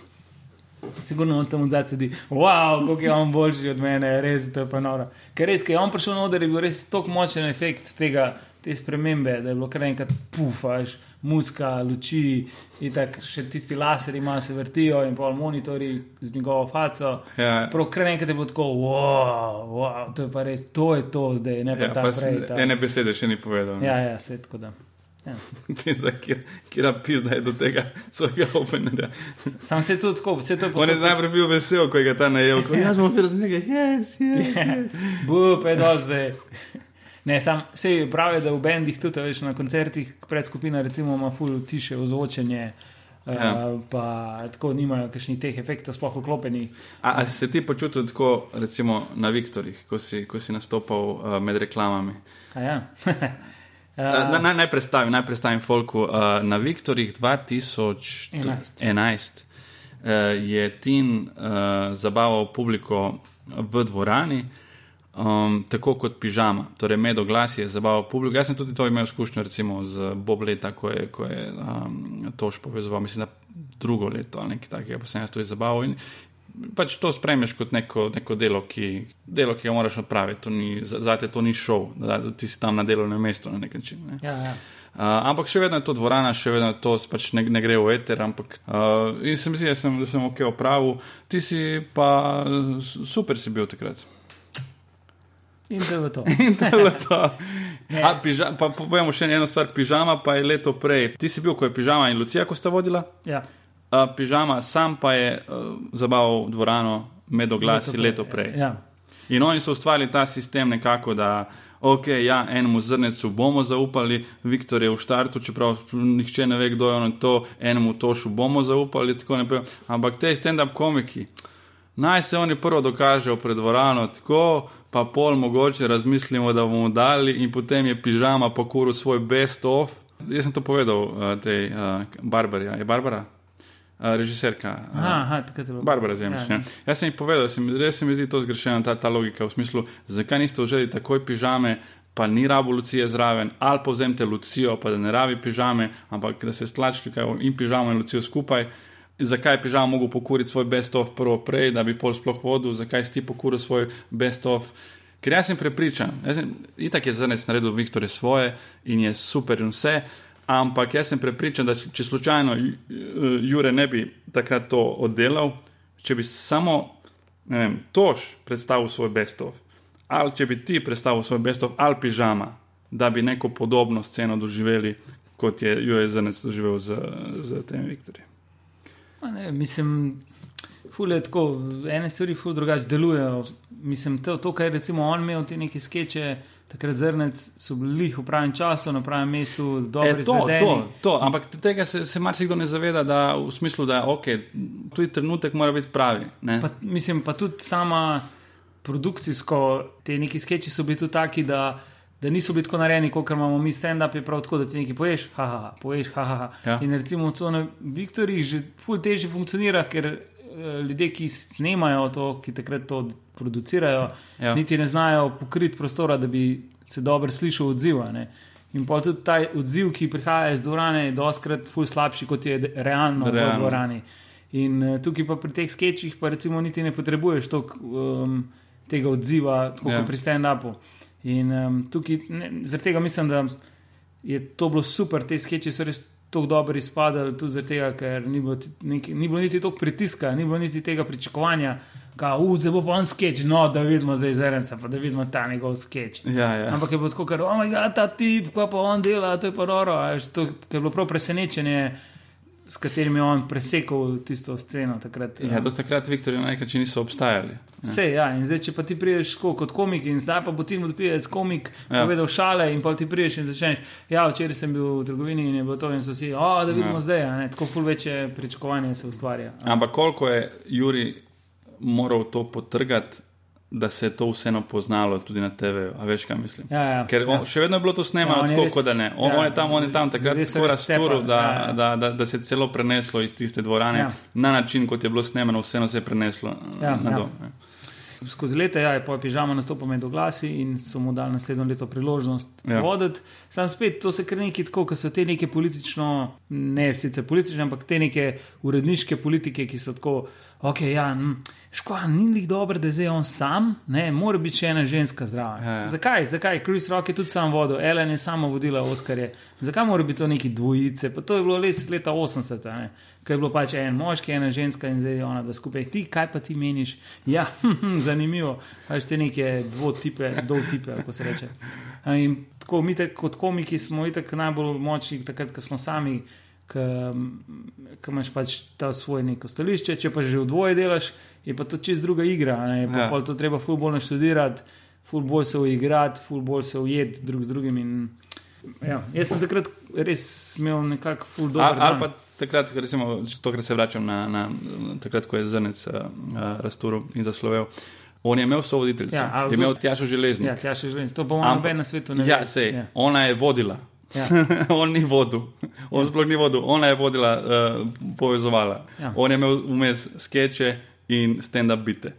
Speaker 2: Sigurno on tam odzad sedi, wow, kako je on boljši od mene, res, to je pa noro. Ker res, ker je on prišel na oder, je bil res tako močen efekt tega, te spremembe, da je bilo kar enkrat pufaš muska, luči, in tako še tisti laseri, ki se vrtijo, in pol monitori z njegovo faco. Ja. Prokrene, ki te bo tako, wow, wow, to je pa res, to je to zdaj, ne pa ja, ta prej. Ta.
Speaker 1: Ene besede še ni povedal.
Speaker 2: Ja, ja, se tako da. Ja.
Speaker 1: Kjer je zdaj do tega svojega openerja?
Speaker 2: Sam se tudi tako, vse to je
Speaker 1: posebej. On je najprej bil vesel, ko je ga ta najel. Jaz sem bil z njega, yes, yes. yes.
Speaker 2: Bo, pa je do zdaj. Ne, sam se pravi, da v bendih tudi veš, na koncertih predskupina recimo ima full tiše ozvočenje. Ja. Uh, pa tako nimajo kakšnih teh efektov, sploh vklopenih.
Speaker 1: A, a si ti počutil tako, recimo na Viktorjih, ko si, ko si nastopal uh, med reklamami?
Speaker 2: Ja.
Speaker 1: uh, naj, naj predstavim, naj predstavim Folku. Uh, na Viktorjih 2011 uh, je Tin uh, zabaval publiko v dvorani um, tako kot pižama, torej med oglasje, zabava publika. Jaz sem tudi to imel izkušnjo, recimo z Bob Leta, ko je, ko je um, tož povezoval, mislim, da drugo leto ali nekaj takega, pa sem jaz tudi zabaval. In, Pač to spremeš kot neko, neko delo, ki, delo, ki ga moraš opraviti. Zate to ni šov, da ti si tam na delovnem mestu na nek način. Ne.
Speaker 2: Ja, ja.
Speaker 1: Uh, ampak še vedno je to dvorana, še vedno to pač ne, ne gre v eter. Ampak, uh, in se mi zdi, da sem, da sem ok opravil, ti si pa super si bil takrat.
Speaker 2: In to je to.
Speaker 1: In to je to. A, piža, pa povemo še eno stvar. Pižama pa je leto prej. Ti si bil, ko je pižama in Lucija, ko sta vodila.
Speaker 2: Ja.
Speaker 1: A, pižama sam pa je uh, zabaval dvorano med oglasi leto prej.
Speaker 2: Ja.
Speaker 1: In oni so ustvarili ta sistem nekako, da ok, ja, enemu zrnecu bomo zaupali, Viktor je v štartu, čeprav nihče ne ve, kdo je on to, enemu tošu bomo zaupali, tako naprej. Ampak te stand-up komiki, naj se oni prvo dokažejo pred dvorano, tako pa pol mogoče razmislimo, da bomo dali in potem je pižama pokoril svoj best of. Jaz sem to povedal uh, tej uh, Barbari, je Barbara? režiserka.
Speaker 2: Aha, tako je bilo.
Speaker 1: Barbara Zemljiš. Ja, ja. Jaz sem ji povedal, da res se mi zdi to zgrešena ta, ta logika v smislu, zakaj niste vzeli takoj pižame. Pa ni rabo lucije zraven, ali pa vzemite lucijo, pa da ne rabi pižame, ampak da se stlačite in pižamo in lucijo skupaj. Zakaj je pižama mogel pokuriti svoj best of prvo prej, da bi pol sploh vodil, zakaj si ti pokuril svoj best of. Ker jaz sem prepričan, itak je zrnec naredil Viktore svoje in je super in vse, Ampak jaz sem prepričan, da če slučajno Jure ne bi takrat to oddelal, če bi samo vem, tož predstavil svoj bestov, ali če bi ti predstavil svoj bestov ali pižama, da bi neko podobno sceno doživeli, kot je Jure Zrnec doživel z, z tem Viktorjem.
Speaker 2: Mislim, fule tako, ene stvari fule drugače delujejo. Mislim, to, to kar je recimo on imel te neke skeče takrat zrnec so bili v pravem času, na pravem mestu, dobro
Speaker 1: e, to, to, to. Ampak tega se, se marsikdo ne zaveda, da v smislu, da okay, tudi trenutek mora biti pravi.
Speaker 2: Pa, mislim pa tudi sama produkcijsko, te neki sketchi so bili tudi taki, da. Da niso bili tako narejeni, kot imamo mi, stand-up je prav tako, da ti nekaj poješ, haha, ha, poješ, haha. Ha. Ja. In recimo to na Viktorjih že ful teže funkcionira, ker uh, ljudje, ki snemajo to, ki takrat to producirajo, ja. niti ne znajo pokriti prostora, da bi se dobro slišal odziv. In pa tudi ta odziv, ki prihaja iz dvorane, je doskrat ful slabši, kot je realno, realno. v dvorani. In uh, tukaj pa pri teh sketchih, pa recimo niti ne potrebuješ tok, um, tega odziva, kot ja. pri stand-upu. In um, tukaj, ne, zaradi tega mislim, da je to bilo super, te sketche so res tako dobro izpadali, tudi zato, ker ni bilo, neki, ni bilo niti toliko pritiska, ni bilo niti tega pričakovanja, da bo pa on sketch, no, da vidimo za izrenca, pa da vidimo ta njegov sketch.
Speaker 1: Ja, ja.
Speaker 2: Ampak je bilo tako, ker oh ga, ta tip, pa, pa on dela, to je pa noro. To je bilo prav presenečenje s katerim je on presekal tisto sceno. Takrat,
Speaker 1: ja, do takrat Viktor in Najka, če niso obstajali.
Speaker 2: Vse, ja. ja. Zdaj, če pa ti priješ kot komik in zdaj pa bo ti odpijec komik, ja. povedal šale in pa ti priješ in začneš. Ja, včeraj sem bil v trgovini in je bilo to in so vsi, oh, da vidimo ja. zdaj, ne, tako ful večje pričakovanje se ustvarja.
Speaker 1: Ampak koliko je Juri moral to potrgati? Da se je to vseeno poznalo tudi na TV-ju. Veš, kaj mislim?
Speaker 2: Ja, ja,
Speaker 1: Ker on,
Speaker 2: ja.
Speaker 1: še vedno je bilo to snemano, ja, tako da ne. On, ja, on je tam, on je tam, takrat je tako razturil, da, ja, ja. da, da, da se je celo preneslo iz tiste dvorane ja. na način, kot je bilo snemano, vseeno se je preneslo ja, na dol. Ja.
Speaker 2: Skozi leta ja, je pa pižama nastopil med oglasi in so mu dali naslednjo leto priložnost ja. voditi. Sam spet, to se kar neki tako, ker so te neke politično, ne sicer politične, ampak te neke uredniške politike, ki so tako ok, ja, škoda, ni jih dobro, da je zdaj on sam, ne, mora biti še ena ženska zraven. Ja, ja. Zakaj? Zakaj? Chris Rock je tudi sam vodil, Ellen je sama vodila Oscarje. Zakaj mora biti to neki dvojice? Pa to je bilo res leta 80, ne? ko je bilo pač en moški, ena ženska in zdaj je ona, da skupaj. Ti, kaj pa ti meniš? Ja, hm, hm, zanimivo. Pač te neke dvotipe, dvotipe, kako se reče. In tako mi, tak, kot komiki, smo itak najbolj močni, takrat, ko smo sami ki imaš pač ta svoj neko stališče, če pa že v dvoje delaš, je pa to čist druga igra. Pa, ja. pa to treba fulbol naštudirati, fulbol se uigrati, fulbol se ujeti drug z drugim. In, ja, jaz sem takrat res imel nekako fulbol.
Speaker 1: Ali, pa takrat, recimo, to, kar se vračam na, na takrat, ko je zrnec uh, razturil in zaslovel. On je imel sovoditeljico, ja, je imel tjašo železnico.
Speaker 2: Ja, tjašo železnico. To bomo noben na svetu ne.
Speaker 1: Ja, sej, ja. Ona je vodila. Ja. on ni vodil, on ja. sploh ni vodil, ona je vodila, uh, povezovala. Ja. On je imel vmes sketche in stand-up bite.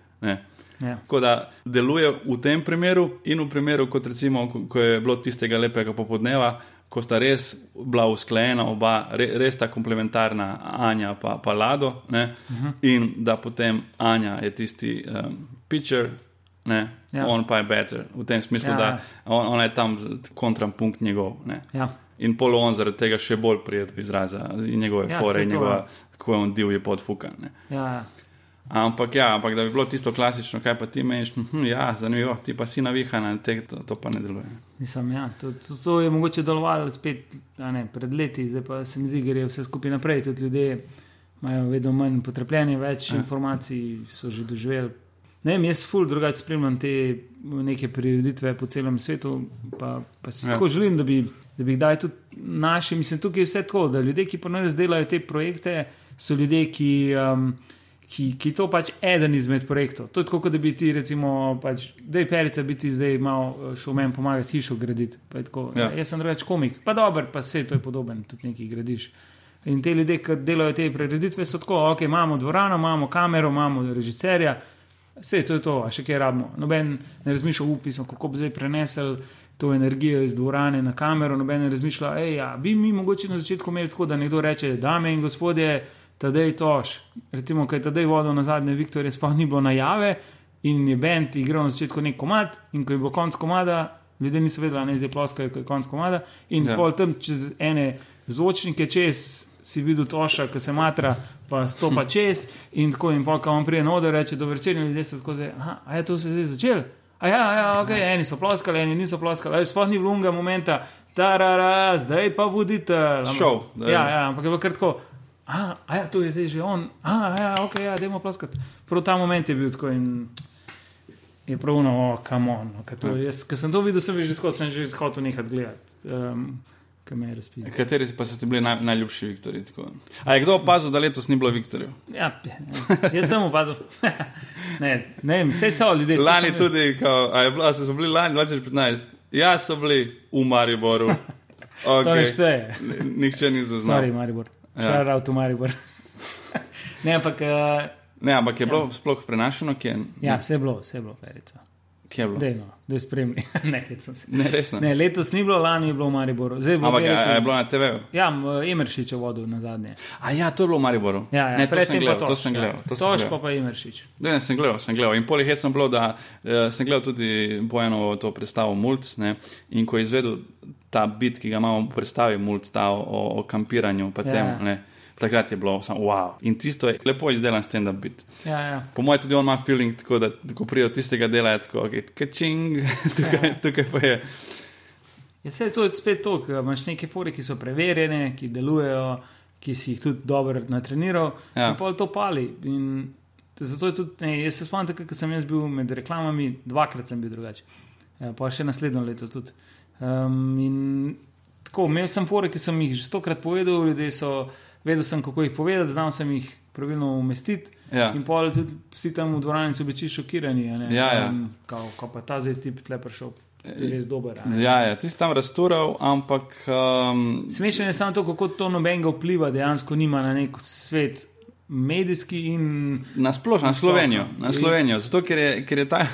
Speaker 1: Ja. Tako da deluje v tem primeru in v primeru, kot recimo, ko, ko je bilo tistega lepega popodneva, ko sta res bila usklajena, oba, re, res ta komplementarna Anja pa, pa Lado, uh mhm. -huh. in da potem Anja je tisti um, pitcher, ne, ja. on pa je better, v tem smislu, ja, da ja. on, on je tam kontrapunkt njegov.
Speaker 2: Ja.
Speaker 1: In polo on zaradi tega še bolj pride do izraza in njegove ja, fore, in njegova, kako je on divji podfukan.
Speaker 2: Ja, ja.
Speaker 1: Ampak, ja, ampak da bi bilo tisto klasično, kaj pa ti meniš, hm, ja, zanimivo, ti pa si navihan, te, to, to pa ne deluje.
Speaker 2: Mislim, ja, to, to, to je mogoče delovalo spet ne, pred leti, zdaj pa se mi zdi, gre vse skupaj naprej. Tudi ljudje imajo vedno manj potrpljenja, več ja. informacij so že doživeli ne vem, jaz ful drugače spremljam te neke prireditve po celem svetu, pa, pa si ja. tako želim, da bi, da bi kdaj tudi naši, mislim, tukaj je vse tako, da ljudje, ki pa ne razdelajo te projekte, so ljudje, ki. Um, ki, ki to pač eden izmed projektov. To je tako, da bi ti, recimo, pač, da je perica biti zdaj malo eh, šel meni pomagati hišo graditi. Tako, ja. Jaz sem drugač komik, pa dober, pa vse to je podoben, tudi nekaj gradiš. In te ljudje, ki delajo te prireditve, so tako, ok, imamo dvorano, imamo kamero, imamo režiserja, vse to je to, a še kaj rabimo. Noben ne razmišlja, upismo, kako bi zdaj prenesel. To energijo iz dvorane na kamero, noben je razmišljal, da ja, bi mi mogoče na začetku imeli tako, da nekdo reče: Dame in gospodje, tedaj toš. Recimo, kaj tedaj vodil na zadnje Viktorje, sploh ni bilo najave in je bend igral na začetku nek komad in ko je bilo konc komada, ljudje niso vedeli, da je zdaj ploska, ko je konc komada. In ja. pol tam čez ene zvočnike čez. Si videl toša, ki se matra, pa stopa čez, in tako in polka vam prije na oder, reče: Dobro večer, in ljudje so tako zdaj. A je to se zdaj začel? A ja, ja, ok, eni so ploskali, eni niso ploskali, sploh ni vlunga momenta, tarara, zdaj pa voditelj.
Speaker 1: Šel.
Speaker 2: Ja, ja, ampak je bilo kar tako. A, a ja, to je zdaj že on, a ja, ok, ja, da imamo ploskati. Prav ta moment je bil tako in je pravno, oh, kam on. No, Ker sem to videl, sem že tako, sem že hotel nekaj gledati. Um,
Speaker 1: Kateri pa so ti bili naj, najljubši Viktori? A je kdo opazil, da letos ni bilo Viktorjev?
Speaker 2: Ja, jaz sem opazil. ne, ne, vse so ljudje.
Speaker 1: Lani tudi, kao, a bilo, so bili lani 2015. Ja, so bili v Mariboru.
Speaker 2: Okay. To ne šteje.
Speaker 1: Nihče ni zaznal.
Speaker 2: Stari Maribor. Šar ja. avto Maribor. ne, ampak. Uh,
Speaker 1: ne, ampak je bilo ja. sploh prenašano, kje?
Speaker 2: Ja, vse je bilo, vse je bilo, perica.
Speaker 1: Kje je bilo?
Speaker 2: Dejno, da je spremni. ne,
Speaker 1: ne, resno.
Speaker 2: Ne, letos ni bilo, lani je bilo v Mariboru. Bilo
Speaker 1: ampak je, je bilo na TV-u?
Speaker 2: Ja, Emeršič je vodil na zadnje.
Speaker 1: A ja, to je bilo v Mariboru.
Speaker 2: Ja, ja
Speaker 1: ne, to sem gledal. To sem gledal.
Speaker 2: Ja. To toš pa pa Emeršič.
Speaker 1: Ne, sem gledal, sem gledal. In polih je sem bilo, da uh, sem gledal tudi Bojanovo to predstavo Mulc. Ne, in ko je izvedel ta bit, ki ga imamo v predstavi Mulc, ta o, o, kampiranju, pa ja. temu takrat je bilo samo wow. In tisto je lepo izdelan stand-up bit.
Speaker 2: Ja, ja.
Speaker 1: Po mojem, tudi on ima feeling, tako, da ko pride od tistega dela, je tako, kačing, tukaj, ja. tukaj pa je.
Speaker 2: Ja, se je to spet to, da imaš neke fore, ki so preverjene, ki delujejo, ki si jih tudi dobro natreniral, ja. in pa to pali. In zato je tudi, ne, jaz se spomnim, da sem jaz bil med reklamami, dvakrat sem bil drugače, ja, pa še naslednjo leto tudi. Um, in tako, imel sem fore, ki sem jih že stokrat povedal, ljudje so vedel sem, kako jih povedati, znal sem jih pravilno umestiti. Ja. In pol tudi vsi tam v dvorani so bili šokirani.
Speaker 1: Ja, ja.
Speaker 2: Kao, ko pa ta zdaj tip tle prišel. Res dober.
Speaker 1: Ja, ja, ti si tam raztural, ampak. Um...
Speaker 2: Smešno je samo to, kako to nobenega vpliva dejansko nima na nek svet, medijski in.
Speaker 1: Na splošno, na Slovenijo. Na Slovenijo. Zato, ker je, ker je ta.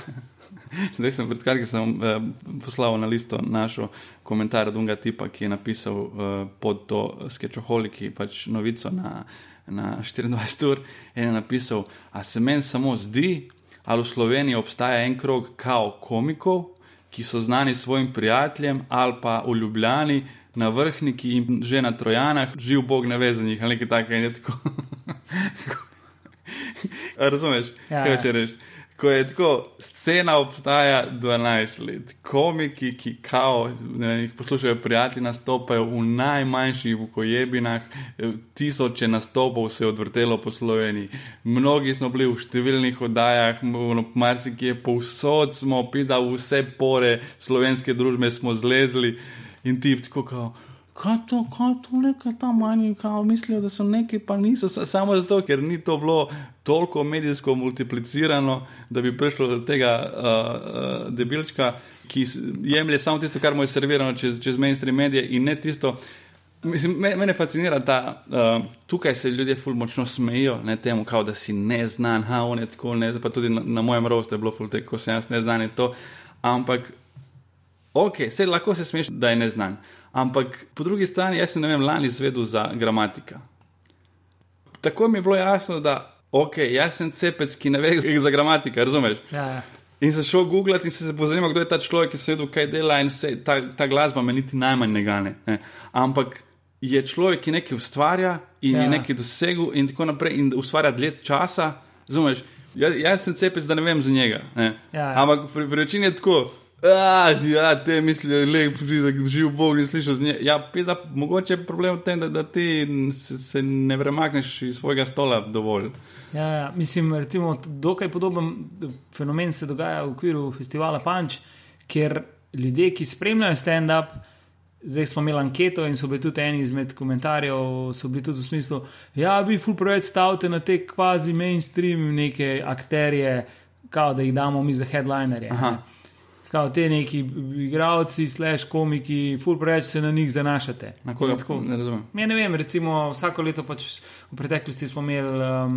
Speaker 1: Zdaj sem pred kratkim eh, poslal na listo našo komentar od unga tipa, ki je napisal eh, pod to sketchoholiki pač novico na, na 24 ur in je napisal, a se meni samo zdi, ali v Sloveniji obstaja en krog kao komikov, ki so znani svojim prijateljem ali pa v Ljubljani. Na vrhniki in že na trojanah, živ Bog na vezanih ali nekaj takega. Razumeš, ja, kaj če ja. Ko je tako, scena obstaja 12 let, komiki, ki kao, ne, jih poslušajo, prijatelji nastopajo v najmanjših vukojebinah, tisoče nastopov se je odvrtelo po Sloveniji. Mnogi smo bili v številnih oddajah, marsikje povsod smo, pida vse pore slovenske družbe smo zlezli in ti tako kao kaj to, kaj to, nekaj tam manj, kaj mislijo, da so neki, pa niso. Samo zato, ker ni to bilo toliko medijsko multiplicirano, da bi prišlo do tega uh, uh, debilčka, ki jemlje samo tisto, kar mu je servirano čez, čez mainstream medije in ne tisto. Mislim, me, mene fascinira ta, uh, tukaj se ljudje ful močno smejijo, ne temu, kao, da si neznan, ha, on je tako, ne, pa tudi na, na mojem rostu je bilo ful teko, ko sem jaz neznan in to. Ampak, ok, se lahko se smeš, da je neznan. Ampak po drugi strani, jaz sem vem, lani izvedel za gramatika. Tako mi je bilo jasno, da ok, jaz sem cepec, ki ne ve za gramatika, razumeš?
Speaker 2: Ja, ja.
Speaker 1: In sem šel googlati in se pozanimal, kdo je ta človek, ki se vedel, kaj dela in vse, ta, ta glasba me niti najmanj ne gane. Ne. Ampak je človek, ki nekaj ustvarja in ja. je nekaj dosegel in tako naprej in ustvarja dlje časa, razumeš? Ja, jaz sem cepec, da ne vem za njega. Ja, ja. Ampak pri, pri večini je tako A, ja, te mislijo, da je živ Bog in slišiš z njim. Ja, pisa, mogoče je problem v tem, da, da ti se, se ne premakneš iz svojega stola dovolj.
Speaker 2: Ja, ja. mislim, recimo, dokaj podoben fenomen se dogaja v okviru festivala Punch, kjer ljudje, ki spremljajo stand-up, zdaj smo imeli anketo in so bili tudi eni izmed komentarjev, so bili tudi v smislu, da ja, vi full projekt stavite na te kvazi mainstream neke akterje, kao da jih damo mi za headlinerje. Kao te neki igravci, slash komiki, full preveč se na njih zanašate.
Speaker 1: Na koga tako? Ne razumem.
Speaker 2: Ja, ne vem, recimo vsako leto pač v preteklosti smo imeli um,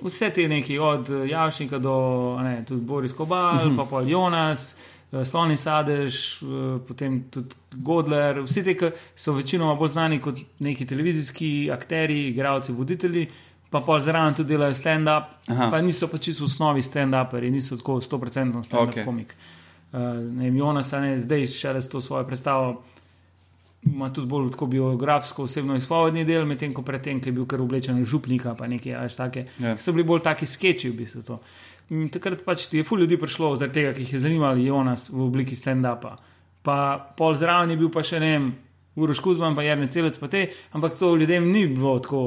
Speaker 2: vse te neki, od Javšnika do ne, tudi Boris Kobal, uh mhm. -huh. pa pa Jonas, uh, Sloni Sadež, uh, potem tudi Godler. Vsi ti, ki so večinoma bolj znani kot neki televizijski akteri, igravci, voditelji pa pol zraven tudi delajo stand-up, pa niso pa čisto v osnovi stand-uperi, niso tako 100% stand-up okay. komik. Uh, vem, Jonas, ne, zdaj še res to svojo predstavo. Ima tudi bolj tako biografsko, osebno izpovedni del, medtem ko predtem, ki je bil kar oblečen v župnika, pa nekaj až take. Yeah. Ja. So bili bolj taki sketchi v bistvu. To. Takrat pač je ful ljudi prišlo zaradi tega, ki jih je zanimali Jonas v obliki stand-upa. Pa pol zraven je bil pa še ne vem, Uroš Kuzman, pa Jarne Celec, pa te, ampak to ljudem ni bilo tako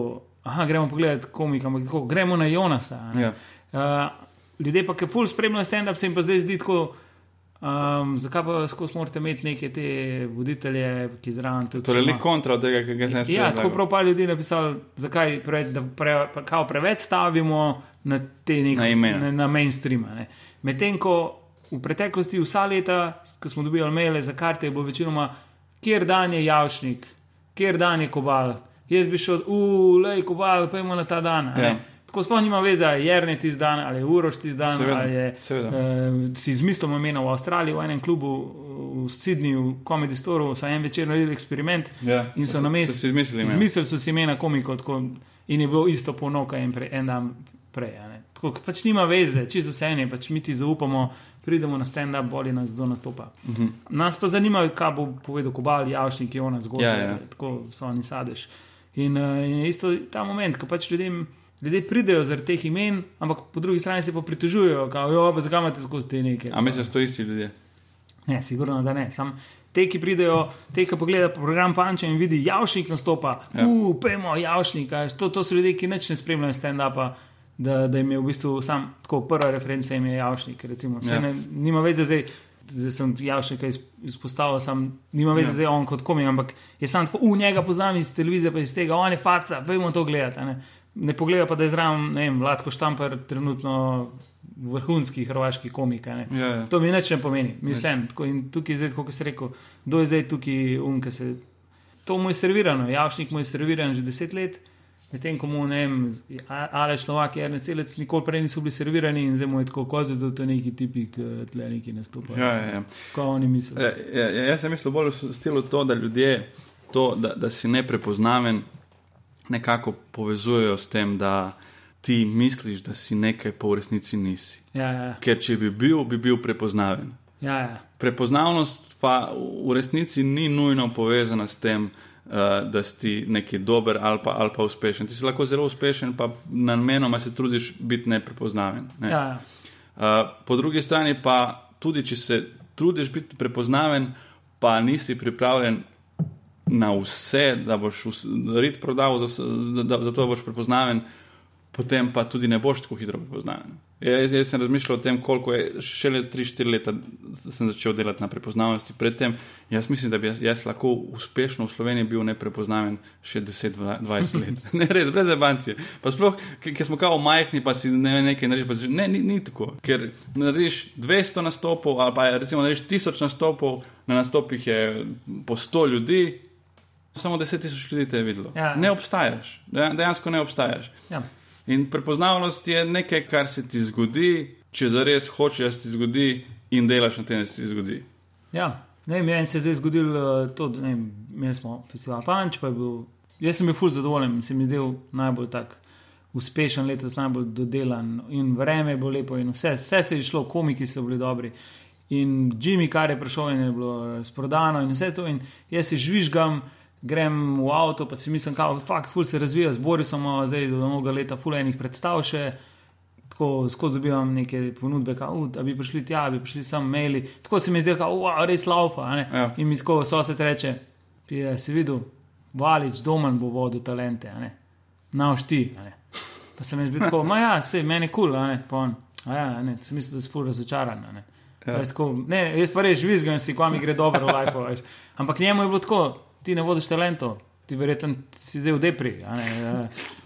Speaker 2: aha, gremo pogledat komika, ampak tako, gremo na Jonasa. Ja. Uh, ljudje pa, ki ful spremljajo stand-up, se jim pa zdaj zdi tako. Um, zakaj pa skozi morate imeti neke te voditelje, ki zraven tudi.
Speaker 1: Torej, le kontra tega, ki ga
Speaker 2: znaš. Ja, tako prav pa ljudi napisali, zakaj pre, pre, pre, preveč stavimo na te neke na, na, na mainstream. Ne. Medtem ko v preteklosti, vsa leta, ko smo dobili maile za karte, je bilo večinoma, kjer dan je javšnik, kjer dan je kobal jaz bi šel, ulej, kobal, imamo na ta dan. Ja. Tako sploh nima veze, je Jrni ti dan ali Uroš ti dan. Seveda, ali je, uh, si izmislil imena v Avstraliji, v enem klubu v Sydneyju, v Comedy Store, so en večer naredili eksperiment
Speaker 1: ja,
Speaker 2: in so na mestu
Speaker 1: izmislili.
Speaker 2: Izmislili so si imena komiko in je bilo isto ponoka en, pre, en dan prej. Tako pač nima veze, čisto vse ene, pač mi ti zaupamo. Pridemo na stand-up, bolje nas zelo nastopa. Uh mhm. -huh. Nas pa zanima, kaj bo povedal Kobal, Javšnik, Jona, zgodaj. Ja, ja. Tako so oni sadež. Uh, In, uh, in isto ta moment, ko pač ljudem, ljudje pridejo zaradi teh imen, ampak po drugi strani se pa pritožujejo, da zakaj imate skozi te neke.
Speaker 1: A misliš, da so to isti ljudje?
Speaker 2: Ne, sigurno, da ne. Sam te, ki pridejo, te, ki pogledajo program Panča in vidi, javšnik nastopa, ja. upemo, javšnik. To, to so ljudje, ki neč ne spremljajo stand-upa. Da, da jim je v bistvu sam tako prva referenca, jim je javšnik. Recimo, ja. ne, nima veze zdaj zdaj sem ja še kaj izpostavil, sam nima več ja. zdaj on kot komik, ampak je sam tako, v njega poznam iz televizije, pa iz tega, on je faca, vemo to gledati. Ne, ne pogleda pa, da je zraven, ne vem, Vladko Štamper, trenutno vrhunski hrvaški komik. Ja, ja. To mi neč ne pomeni, mi vsem. In tukaj je zdaj, kot se reče, kdo je zdaj tukaj um, ki se. To mu je servirano, javšnik mu je serviran že deset let. Medtem ko mu ne vem, ali šlovak, ali celec, nikoli prej niso bili servirani in zdaj mu je tako kozel, da to neki tipi, ki tle neki nastopajo.
Speaker 1: Ja, ja, ja.
Speaker 2: Ko oni mislijo.
Speaker 1: Ja, ja, ja, jaz sem mislil bolj v stilu to, da ljudje to, da, da si neprepoznaven, nekako povezujejo s tem, da ti misliš, da si nekaj, pa v resnici nisi.
Speaker 2: Ja, ja.
Speaker 1: Ker če bi bil, bi bil prepoznaven.
Speaker 2: Ja, ja.
Speaker 1: Prepoznavnost pa v resnici ni nujno povezana s tem, uh, da si neki dober ali pa, ali pa uspešen. Ti si lahko zelo uspešen, pa namenoma se trudiš biti neprepoznaven. Ne?
Speaker 2: Ja.
Speaker 1: Uh, po drugi strani pa tudi, če se trudiš biti prepoznaven, pa nisi pripravljen na vse, da boš rit prodal, zato da, da boš prepoznaven, potem pa tudi ne boš tako hitro prepoznaven. Jaz, jaz sem razmišljal o tem, koliko je šele 3-4 leta sem začel delati na prepoznavnosti. Predtem, jaz mislim, da bi jaz, jaz lahko uspešno v Sloveniji bil neprepoznaven še 10-20 let. ne, res, brez evancije. Pa sploh, ker smo kao majhni, pa si ne, nekaj narediš. Ne, ni, ni tako. Ker narediš 200 nastopov, ali pa recimo narediš 1000 nastopov, na nastopih je po 100 ljudi. Samo 10 tisoč ljudi te je videlo. Ja. Ne obstajaš, dejansko ne obstajaš.
Speaker 2: Ja.
Speaker 1: In prepoznavnost je nekaj, kar se ti zgodi, če zares hočeš, da se ti zgodi, in delaš na tem, da se ti zgodi.
Speaker 2: Ja, ne vem, meni se je zdaj zgodilo uh, to, da imeli smo festival Punch, pa je bil, jaz sem bil fulj zadovoljen, se mi zdel najbolj tak. Uspešen letos, najbolj dodelan, in vreme je bilo lepo, in vse, vse se je šlo, komiki so bili dobri. In Jimmy, kar je prišel, in je bilo razprodano, in vse to, in jaz se žvižgam, grem v avto, pa si mislim, da se razvija, zbori smo zdaj do novega leta, fulejnih predstav še. tako skozi dobivam neke ponudbe, da bi prišli tja, bi prišli sam maili. Tako se mi zdi, da je res laufa. Ja. In mi tako so se reče, pije, si videl, valič, domen bo vodil talente, nauš ti. Pa se mi zdi tako, ma ja, se meni kul, cool, ja, ne, sem mislil, da si ful razočaran. Ne. Ja. Tako, ne, jaz pa res žvizgam si, ko mi gre dobro v life. Ampak njemu je bilo tako, ti ne vodiš talento, ti verjetno si zdaj v depri.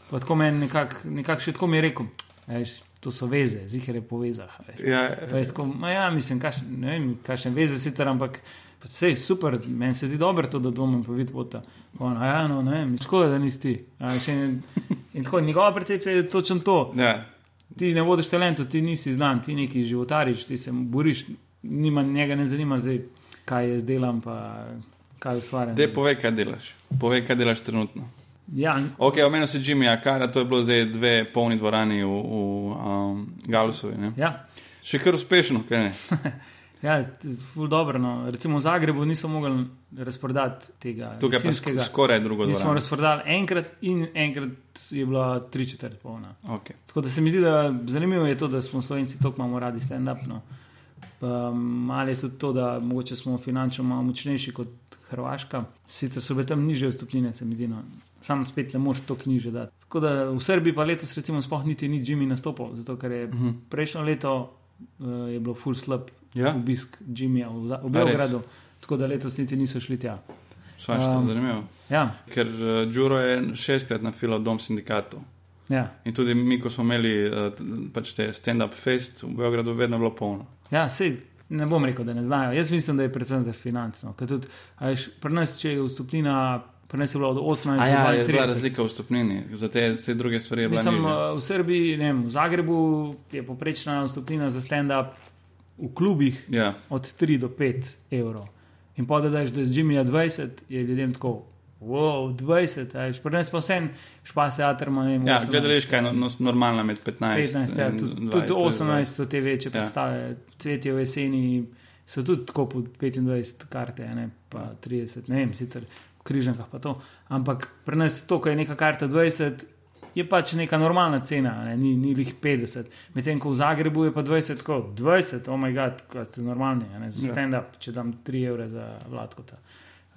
Speaker 2: Pa tako meni nekako nekak še tako mi je rekel. Veš, to so veze, zihar je povezah. Ja, ja. Tako, ja, mislim, kaš, ne vem, kakšne veze sicer, ampak vse je super, meni se zdi dobro to, da pa vidiš vota. Ja, no, ne vem, škoda, da nisi ti. In, in tako, njegova percepcija je točno to. Ja. Ti ne vodiš talento, ti nisi znan, ti neki životariš, ti se boriš, nima, njega ne zanima zdaj, kaj jaz delam, pa kaj ustvarjam.
Speaker 1: Dej, povej, kaj delaš. Povej, kaj delaš trenutno.
Speaker 2: Ja.
Speaker 1: Ok, omenil si Jimmy Akara, to je bilo zdaj dve polni dvorani v, v um, Galusovi.
Speaker 2: Ja.
Speaker 1: Še kar uspešno, kaj ne?
Speaker 2: ja, ful dobro. No. Recimo v Zagrebu nismo mogli razprodati tega.
Speaker 1: Tukaj je pa skoraj drugo.
Speaker 2: Mi smo razprodali enkrat in enkrat je bila tri četrt polna.
Speaker 1: Okay.
Speaker 2: Tako da se mi zdi, da zanimivo je to, da smo slovenci toliko imamo radi stand-up. No. Malo je tudi to, da mogoče smo finančno malo močnejši kot Hrvaška. Sicer so bile tam niže vstopnine, se mi zdi. No sam spet ne moreš to knjiže dati. Tako da v Srbiji pa letos, recimo, sploh niti ni Jimmy nastopil, zato ker je uh mhm. -huh. prejšnjo leto uh, je bilo full slab ja. obisk Jimmyja v, v Beogradu, tako da letos niti niso šli tja.
Speaker 1: Svašta, um, zanimivo.
Speaker 2: Ja.
Speaker 1: Ker uh, Džuro je šestkrat na filo dom sindikatu.
Speaker 2: Ja.
Speaker 1: In tudi mi, ko smo imeli uh, pač te stand-up fest v Beogradu, vedno bilo polno.
Speaker 2: Ja, sej. Ne bom rekel, da ne znajo. Jaz mislim, da je predvsem za financno. Pri nas, če je vstopnina Prenes je bilo od 18 do 20. Ja, je bila
Speaker 1: razlika v stopnini, za te vse druge stvari.
Speaker 2: Mislim, v Srbiji, ne, v Zagrebu je poprečna stopnina za stand-up v klubih
Speaker 1: ja.
Speaker 2: od 3 do 5 evrov. In pa da daš, da z Jimmyja 20, je ljudem tako. Wow, 20, ajš, prenes pa vsem, špas teater ima nekaj.
Speaker 1: Ja, gledališ, kaj je no, no, normalno med 15
Speaker 2: in 15. Ja, tudi, tudi 18 so te večje ja. predstave, cvetje v jeseni, so tudi tako po 25 karte, ne pa 30, ne vem, sicer križankah. Ampak pri nas to, kar je neka karta 20, je pač neka normalna cena, ne? ni, ni jih 50. Medtem ko v Zagrebu je pa 20, tako 20, oh moj bog, kot so normalni, ne? za ja. stand-up, če dam 3 evre za vladkota.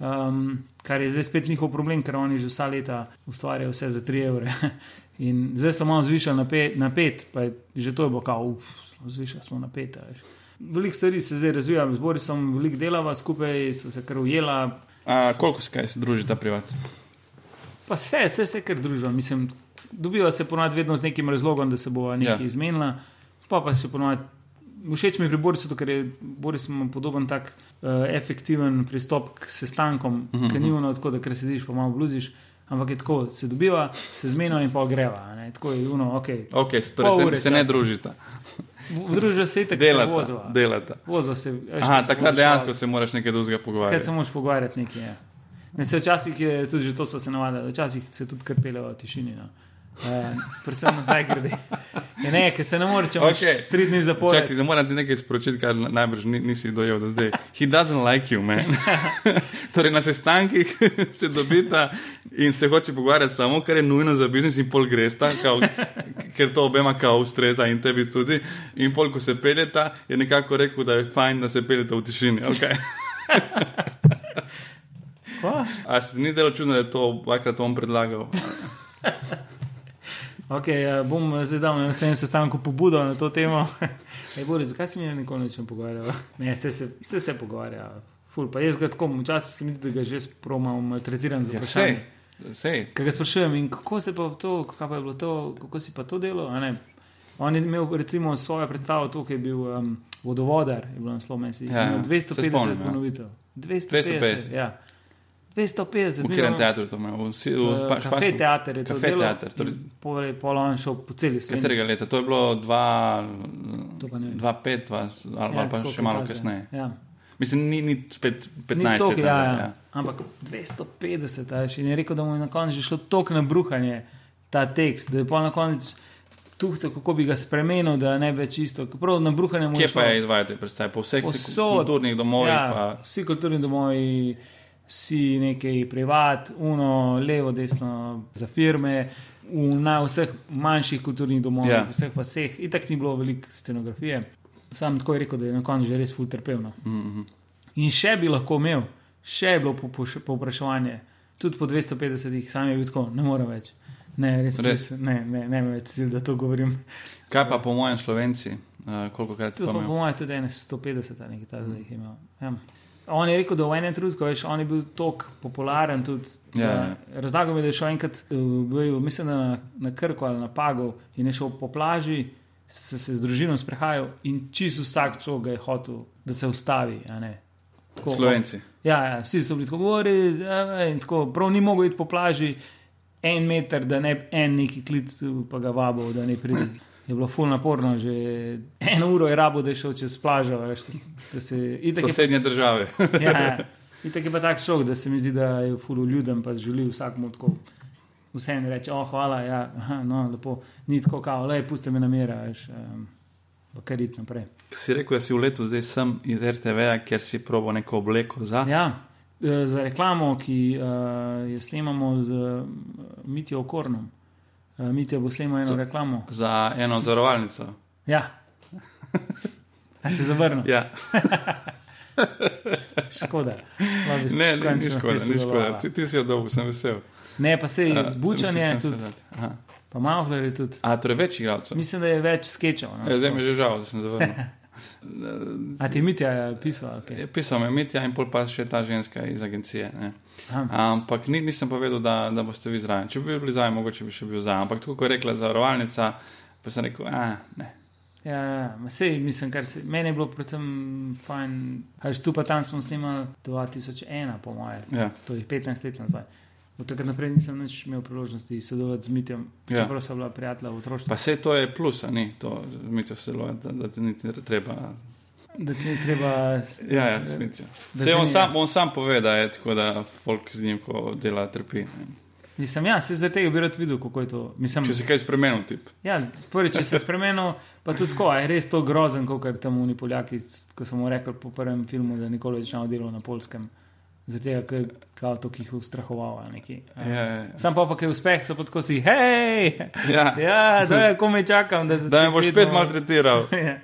Speaker 2: Um, kar je zdaj spet njihov problem, ker oni že vsa leta ustvarjajo vse za 3 evre. In zdaj so malo zvišali na 5, na pet, pa je že to je bilo, kao, zvišali smo na 5. Veliko stvari se zdaj razvija, zbori so veliko delava skupaj, so se kar ujela,
Speaker 1: A, koliko se kaj se druži ta privat?
Speaker 2: Pa vse, vse se kar družijo. Mislim, dobiva se ponovadi vedno z nekim razlogom, da se bo nekaj ja. izmenila. Pa pa se ponovadi. Všeč mi je pri Borisu, ker je Boris podoben tak uh, efektiven pristop k sestankom, uh mhm, -huh. ki ni mhm. ono tako, da kar sediš pa malo bluziš. Ampak je tako, se dobiva, se zmenijo in pa greva. Ne? Tako je uno, ok.
Speaker 1: Ok, torej se, se ne družita.
Speaker 2: Družijo se tako, da vozijo.
Speaker 1: Delata.
Speaker 2: Vozijo se.
Speaker 1: Aha, takrat dejansko se moraš nekaj drugega pogovarjati.
Speaker 2: Kaj se moraš pogovarjati nekaj. Ja. Ne, se včasih je tudi to, so se navadili, včasih se tudi krpele v tišini. No. Uh, predvsem zdaj grede. Je ne, ker se ne more čemu okay. tri dni zapored.
Speaker 1: Čakaj, da moram ti nekaj sporočiti, kar najbrž nisi dojel do zdaj. He doesn't like you, man. torej na sestankih se dobita in se hoče pogovarjati samo, kar je nujno za biznis in pol gresta, kao, ker to obema kao ustreza in tebi tudi. In pol, ko se peljeta, je nekako rekel, da je fajn, da se peljeta v tišini. Okay. A se ti ni zdelo čudno, da je to dvakrat on predlagal?
Speaker 2: Okay, ja, bom zdaj dal na naslednjem sestanku pobudo na to temo. Ej, Boris, zakaj si mi nikoli ne pogovarjal? Ne, vse se, se, se pogovarja. Ful, pa jaz ga tako, včasih se mi zdi, da ga že spromam, maltretiram za ja, vprašanje.
Speaker 1: Ja,
Speaker 2: Kaj ga sprašujem in kako se pa to, kako pa je bilo to, kako si pa to delo? On je imel recimo svojo predstavo, ki je bil um, vodovodar, je bilo na slovensku. Ja, 250 ponovitev. 250, 250. Ja. 250,
Speaker 1: v katerem teatru to imamo? V, v, v
Speaker 2: uh, Kafe teater je to.
Speaker 1: Kafe teater. Torej,
Speaker 2: pol on šel po celi
Speaker 1: svetu. Katerega leta? To je bilo 2-5 ali ja, pa še malo kasneje.
Speaker 2: Ja.
Speaker 1: Mislim, ni, ni spet 15 let.
Speaker 2: Ja, ja. ja. Ampak 250, aj, in je rekel, da mu je na koncu že šlo tok na bruhanje ta tekst, da je pa na koncu. Tuhto, kako bi ga spremenil, da ne bi več isto. Prav na bruhanje mu
Speaker 1: je. Kje pa je izvajati predstave? Po vseh kulturnih domovih. Ja,
Speaker 2: vsi kulturni domovi vsi nekaj privat, uno, levo, desno za firme. V na vseh manjših kulturnih domovih, yeah. Ja. vseh pa vseh, in tako ni bilo veliko scenografije. Sam tako je rekel, da je na koncu že res fulterpevno. Mm -hmm. In še bi lahko imel, še je bilo povpraševanje, tudi po 250, sam je bil tako, ne morem več. Ne, res, res. ne, ne, ne, ne več cilj, da to govorim.
Speaker 1: Kaj pa po mojem slovenci, uh, koliko krat
Speaker 2: to? Po mojem tudi 150 ali nekaj takega jih imel. Ja. On je rekel, da v enem trenutku je bil tako popularen. Tudi. Ja, ja. Razlagal mi je, da je šel enkrat, eh, bil, mislim, na, na Krku ali na Pagu in je šel po plaži, se, se z družino sprehajal in čisto vsak človek je hotel, da se ustavi.
Speaker 1: Tako, Slovenci.
Speaker 2: Ja, ja, vsi so bili tako govori, in tako prav ni mogel iti po plaži en meter, da ne en neki klic, pa ga vabo, da ne pride je bilo ful naporno, že eno uro je rabo, da je šel čez plažo. Veš,
Speaker 1: se, Sosednje je, države.
Speaker 2: ja, ja. in tako je pa tak šok, da se mi zdi, da je ful ljudem, pa želi vsakmu tako. Vse en reče, oh, hvala, ja, aha, no, lepo, ni tako kao, le, pusti me na miru, veš, um, kar iti naprej.
Speaker 1: Si rekel, da si v letu zdaj sem iz RTV-ja, ker si probo neko obleko za.
Speaker 2: Ja, e, za reklamo, ki uh, jo snemamo z uh, Mitijo Okornom. Uh, Mi ti bo slimal eno za, reklamo.
Speaker 1: Za eno zavarovalnico.
Speaker 2: Ja. A se zavrnil?
Speaker 1: Ja.
Speaker 2: škoda.
Speaker 1: Ne, ne, ni škoda, ni škoda. Ti, ti si od dolgo, sem vesel.
Speaker 2: Ne, pa se je bučanje uh, tudi. Pa malo hledi tudi.
Speaker 1: A, torej več igralcev.
Speaker 2: Mislim, da je več skečev. No?
Speaker 1: Ja, zdaj mi je že žal, da sem zavrnil.
Speaker 2: A ti Mitja je pisal? Okay.
Speaker 1: Je pisal me Mitja in pol pa še ta ženska iz agencije. Ampak ni, nisem povedal, da, da boste vi zraven. Če bi bili zraven, mogoče bi še bil zraven. Ampak tako kot je rekla zavarovalnica, pa sem rekel, a ne.
Speaker 2: Ja, ja, sej, mislim, kar se meni je bilo predvsem fajn. Aj, tu pa tam smo snimali 2001, po mojem. Ja. To je 15 let nazaj. Od tega naprej nisem več imel priložnosti sodelovati z Mitjem, ja. čeprav sem bila prijatelja v otroštvu.
Speaker 1: Pa vse to je plus, ni to, z Mitjem sodelovati, da, da ti ni treba.
Speaker 2: Da ti ni treba.
Speaker 1: Ja, ja, Mitjem. Vse on, ja. on sam pove, da je tako, da folk z njim, ko dela, trpi.
Speaker 2: Mislim, ja, se zdaj tega bi rad videl, kako je to. Mislim,
Speaker 1: če si kaj spremenil, tip.
Speaker 2: Ja, prvi, če si spremenil, pa tudi tako, je res to grozen, kot kar tam oni Poljaki, ko smo rekli po prvem filmu, da nikoli več ne delajo na polskem. Zato je kao to, jih ustrahoval.
Speaker 1: Ja, ja, ja.
Speaker 2: Sam pa, ki je uspeh, so tako si, hej,
Speaker 1: ja,
Speaker 2: ja da je komaj čakam, da,
Speaker 1: da me boš spet maltretiral.
Speaker 2: Ja.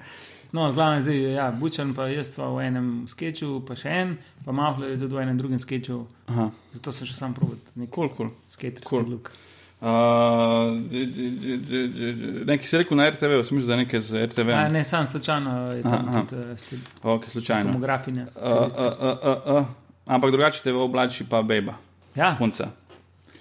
Speaker 2: No, glavno zdaj, ja, Bučan pa jaz sva v enem sketchu, pa še en, pa Mahler je tudi v enem drugem sketchu. Aha. Zato sem še sam probil.
Speaker 1: Kul, kul.
Speaker 2: Skater, kul. Cool.
Speaker 1: Uh, nekaj si rekel na RTV, sem mislil, da nekaj z RTV.
Speaker 2: A, ne, sam slučajno je tam aha, tudi uh,
Speaker 1: stil. Ok, slučajno.
Speaker 2: Tomografinja.
Speaker 1: Uh, uh, uh, uh, uh. Ampak drugače te oblači pa beba.
Speaker 2: Ja.
Speaker 1: Punca.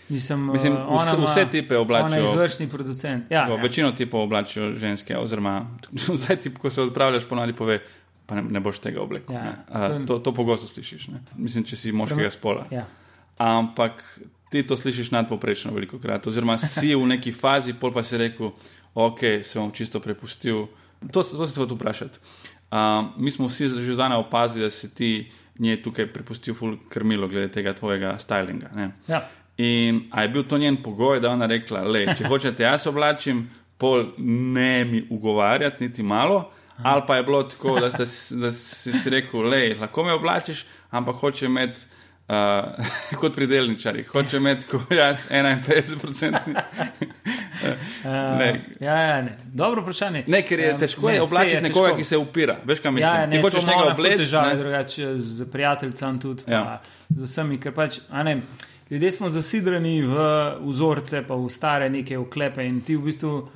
Speaker 2: Mislim,
Speaker 1: Mislim, uh, vse, vse tipe oblačijo.
Speaker 2: Izvršni producent. Ja,
Speaker 1: tako, ja. Večino tipov oblačijo ženske, oziroma vse tip, ko se odpravljaš, ponadi pove, pa ne, ne boš tega oblekel. Ja, to, to, to pogosto slišiš. Ne? Mislim, če si moškega spola.
Speaker 2: Ja.
Speaker 1: Ampak ti to slišiš nadpoprečno veliko krat. Oziroma si v neki fazi, pol pa si rekel, ok, se bom čisto prepustil. To, to se hoče vprašati. Um, mi smo vsi že zdaj opazili, da si ti nje tukaj prepustil ful krmilo glede tega tvojega stylinga.
Speaker 2: Ja.
Speaker 1: In a je bil to njen pogoj, da ona rekla, le, če hočete jaz oblačim, pol ne mi ugovarjati niti malo. Ali pa je bilo tako, da, da, da si, si rekel, le, lahko me oblačiš, ampak hoče imeti uh, kot pri delničarjih, hoče imeti kot jaz 51%.
Speaker 2: uh, ja, ja, ne. Dobro vprašanje.
Speaker 1: Ne, ker je ja, težko ne, oblačiti nekoga, težko. ki se upira. Veš, kaj mislim? Ja, ja, ne, Ti hočeš nekaj obleči.
Speaker 2: Težave, drugače z prijateljcem tudi, ja. z vsemi, ker pač, a ne. Ljudje smo zasidrani v vzorce, pa v stare neke oklepe, in ti v bistvu uh,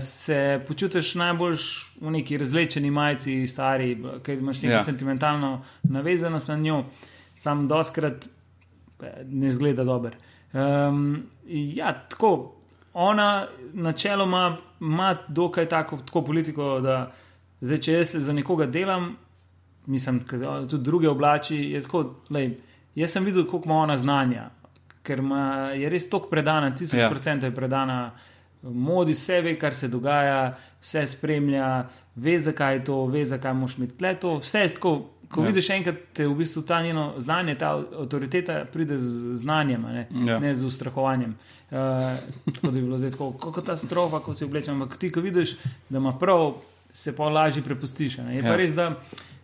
Speaker 2: se počutiš najbolj v neki razlečeni majici, stari, ker imaš neko ja. sentimentalno navezanost na njo. Uh, sam doskrat ne zgleda dober. Um, ja, tako, ona načeloma ima dokaj tako, tako politiko, da zdaj, če jaz za nekoga delam, mislim, tudi druge oblači, je tako, lej, jaz sem videl, koliko ima ona znanja, ker ima, je res toliko predana, tisoč ja. procent je predana. Modi vse ve, kar se dogaja, vse spremlja, ve, zakaj je to, ve, zakaj moš imeti tle to. Vse je tako, ko ja. vidiš enkrat, te v bistvu ta njeno znanje, ta avtoriteta pride z znanjem, ne, ja. ne z ustrahovanjem. Uh, tako da bi bilo zdaj tako, kot ta strofa, kot si oblečen. Ampak ti, ko vidiš, da ima prav, se pa lažje prepustiš. Ne. Je ja. pa res, da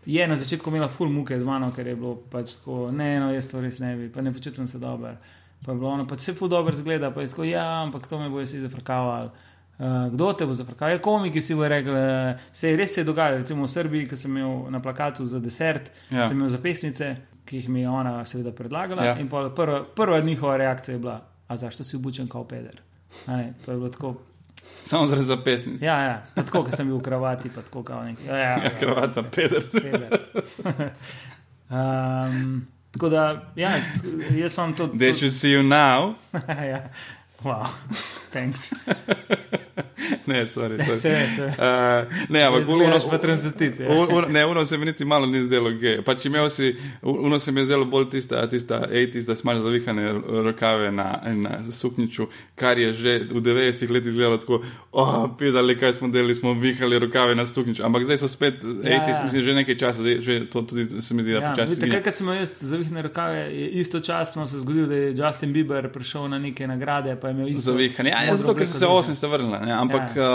Speaker 2: je na začetku imela full muke z mano, ker je bilo pač tako, ne, no, jaz to res ne bi, pa ne počutim se dobro. Pa je bilo ono, pa se full dobro zgleda, pa je tako, ja, ampak to me bo jaz zafrkaval. Uh, kdo te bo zafrkal? Ja, komiki si bo rekel, uh, se je res se je dogajalo, recimo v Srbiji, ki sem imel na plakatu za desert, ja. sem imel zapisnice, ki jih mi je ona seveda predlagala. Ja. In prva, prva njihova reakcija je bila, a zašto si obučen kot peder? Ne, to je bilo tako.
Speaker 1: Samo zaradi zapisnic.
Speaker 2: Ja, ja. tako kot sem bil v kravati, pa tako kot neki. Ja, ja,
Speaker 1: ja, kravata, peder.
Speaker 2: peder. um, tako da, ja, jaz vam to.
Speaker 1: They should see you now.
Speaker 2: ja, wow, thanks.
Speaker 1: ne, sorry, sorry.
Speaker 2: Se, se.
Speaker 1: Uh, ne, ampak
Speaker 2: uno,
Speaker 1: uno, ne, uno se mi niti malo ni zdelo gej. Pač imel si, uno se mi je zdelo bolj tista, tista, ej, tista smaž zavihane rokave na, na sukniču, kar je že v 90-ih letih gledalo tako, oh, pizali, kaj smo delali, smo vihali rokave na sukniču. Ampak zdaj so spet, ej, ja, ja. mislim, že nekaj časa, zdaj, že to tudi se mi zdi, da ja, počasi.
Speaker 2: Takrat, ko sem jaz zavihane rokave, je istočasno se zgodilo, da je Justin Bieber prišel na neke nagrade, pa je imel isto.
Speaker 1: Zavihane, ja, ja zato, ker so se 80 vrnili, ampak. Ja.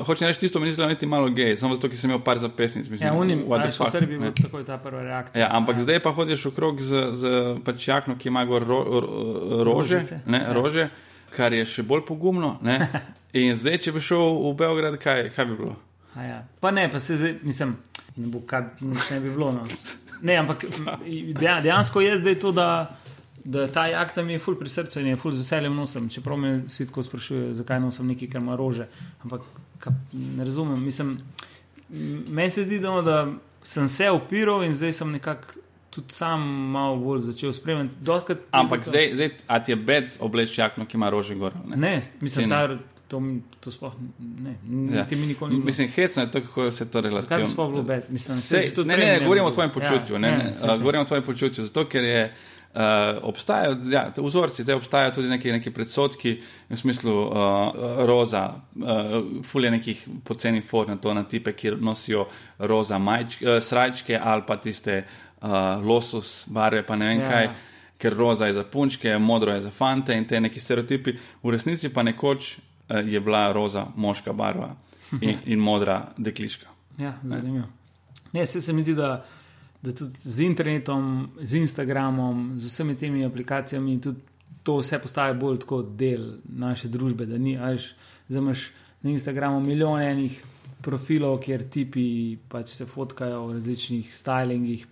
Speaker 1: Uh, hoče reči, tisto mi ni zelo niti malo gej, samo zato, ker sem imel par zapestnic. Mislim,
Speaker 2: ja, unim, v Srbiji je tako ta prva reakcija.
Speaker 1: Ja, ampak ja. zdaj pa hodiš okrog z, z pač jakno, ki ima gor ro, ro, rože, ne, ja. rože, kar je še bolj pogumno. In zdaj, če bi šel v Beograd, kaj, kaj bi bilo?
Speaker 2: Ja. Pa ne, pa se zdaj, nisem, ne, bo, kaj, ne bi bilo. No. Ne, ampak dejansko je zdaj to, da da ta akt mi je ful pri srcu in je ful z veseljem nosim. Čeprav me vsi tako sprašujejo, zakaj nosim nekaj, kar ima rože. Ampak ka, ne razumem. Mislim, meni se zdi, da, da sem se upiral in zdaj sem nekako. Tudi sam malo bolj začel spremljati.
Speaker 1: Ampak to... zdaj, zdaj a ti je bed obleč jakno, ki ima rože gor.
Speaker 2: Ne, ne mislim, da to, to sploh ne. Ja. Ti mi nikoli
Speaker 1: ni. Mislim, hecno je to, kako se to relativno.
Speaker 2: Zakaj bi sploh bilo bed? Mislim,
Speaker 1: se, se, ne, ne, ne, govorimo o tvojem počutju. Ja, ne, ne, ne, ne, govorimo o tvojem počutju. Zato, ker je. Uh, obstajajo ja, vzorci, da obstajajo tudi neki, neki predsotki, v smislu uh, roza, uh, fulje nekih poceni for na to, na tipe, ki nosijo roza majčke, uh, srajčke ali pa tiste uh, losus barve, pa ne vem ja. kaj, ker roza je za punčke, modro je za fante in te neki stereotipi. V resnici pa nekoč uh, je bila roza moška barva in, in modra dekliška.
Speaker 2: Ja, zanimivo. Ne, se, se mi zdi, da da tudi z internetom, z Instagramom, z vsemi temi aplikacijami, tudi to vse postaje bolj kot del naše družbe. Da ni, až imaš na Instagramu milijone enih profilov, kjer tipi pač se fotkajo v različnih stylingih.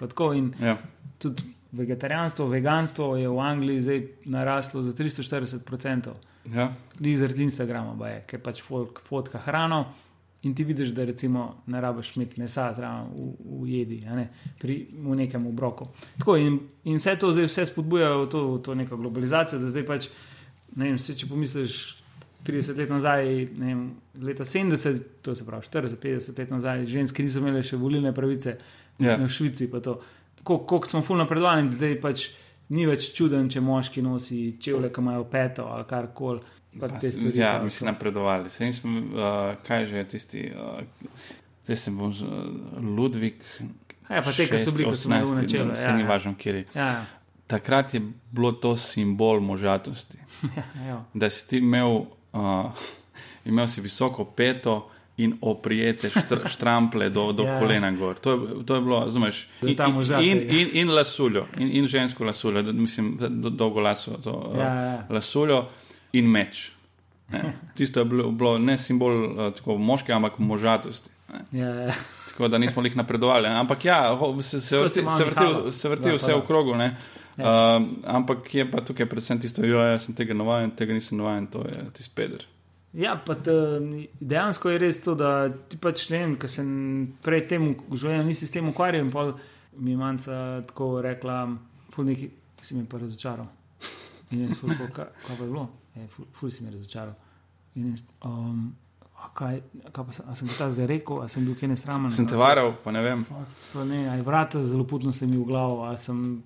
Speaker 2: Ja. Tudi vegetarijanstvo, veganstvo je v Angliji zdaj naraslo za 340%. Ja. Zaradi Instagrama, je, ker pač folk fotka hrano in ti vidiš, da recimo ne rabiš imeti mesa zraven v, v jedi, ne, pri, v nekem obroku. Tako, in, in vse to zdaj vse spodbuja v to, v to neko globalizacijo, da zdaj pač, ne vem, se, če pomisliš 30 let nazaj, ne vem, leta 70, to se pravi 40, 50 let nazaj, ženske niso imele še volilne pravice ja. v Švici, pa to, koliko smo fulno napredovali, zdaj pač ni več čuden, če moški nosi čevlje, ki imajo peto ali kar koli.
Speaker 1: Ja, mi smo napredovali. Smo, uh, kaj že je tisti, uh, zdaj sem bil uh, Ludvik.
Speaker 2: Ja, pa te, ki so bili 18, na čelu.
Speaker 1: Se ni ja, važno, kje je.
Speaker 2: Ja.
Speaker 1: Takrat je bilo to simbol možatosti.
Speaker 2: ja,
Speaker 1: da si ti imel, uh, imel si visoko peto. In oprijete štr, štrample do, do yeah. kolena gor. To je, to je bilo, razumeš, in, in, in, in lasuljo, in, in žensko lasuljo, mislim, dolgo laso, to, yeah, yeah. lasuljo in meč. Ne. Tisto je bilo, bilo ne simbol uh, tako moške, ampak možatosti.
Speaker 2: Ja, ja.
Speaker 1: Tako da nismo jih napredovali. Ne. Ampak ja, se, se vrti, se vrti, se vrti vse v krogu. Ja. Uh, ampak je pa tukaj predvsem tisto, da ja, sem tega navaden, tega nisem navaden, to je tisti peder.
Speaker 2: Ja, pa t, dejansko je res to, da ti pač ne vem, ker sem prej temu življenju nisi s tem ukvarjal in pol mi je manjca tako rekla, pol neki, si mi pa razočaral. In je šlo, kaj, kaj pa je bilo ful si mi razočaral. In, um, kaj, kaj pa, a sem ta zdaj rekel, a sem bil kje nesramen?
Speaker 1: Sem te varal, pa ne vem.
Speaker 2: Pa ne, aj vrata zelo putno se mi v glavo, a sem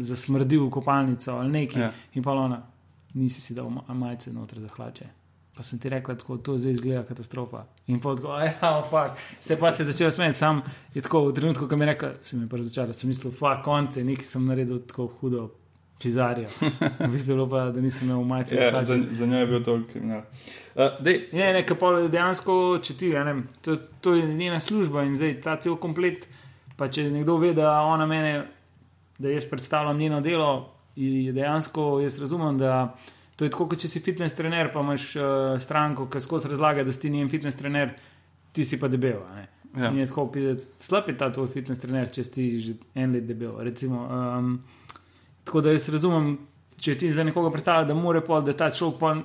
Speaker 2: zasmrdil v kopalnico ali nekaj. Ja. In pa ona, nisi si dal majice noter za hlače. Pa sem ti rekel, da to zdaj izgleda katastrofa. In pa tako, ja, fuck. Se pa se je začel smeti, sam je tako v trenutku, ko mi je rekel, se mi je pa razočaral, sem mislil, fuck, konce, nekaj sem naredil tako hudo, Pizarja. V bistvu pa, da nisem imel majice.
Speaker 1: Ja, za, za njo je bil to kriminal. Uh,
Speaker 2: ne, ne, pa dejansko, če ti, ja, ne, to, to je njena služba in zdaj ta cel komplet Pa če nekdo ve, da ona mene, da jaz predstavljam njeno delo, je dejansko jaz razumem, da to je tako, kot če si fitness trener, pa imaš uh, stranko, ki skozi razlaga, da si njen fitness trener, ti si pa debel. Ja. In je tako, slab je ta tvoj fitness trener, če si že en let debel. Recimo, um, tako da jaz razumem, če ti za nekoga predstavlja, da mora pol, da ta človek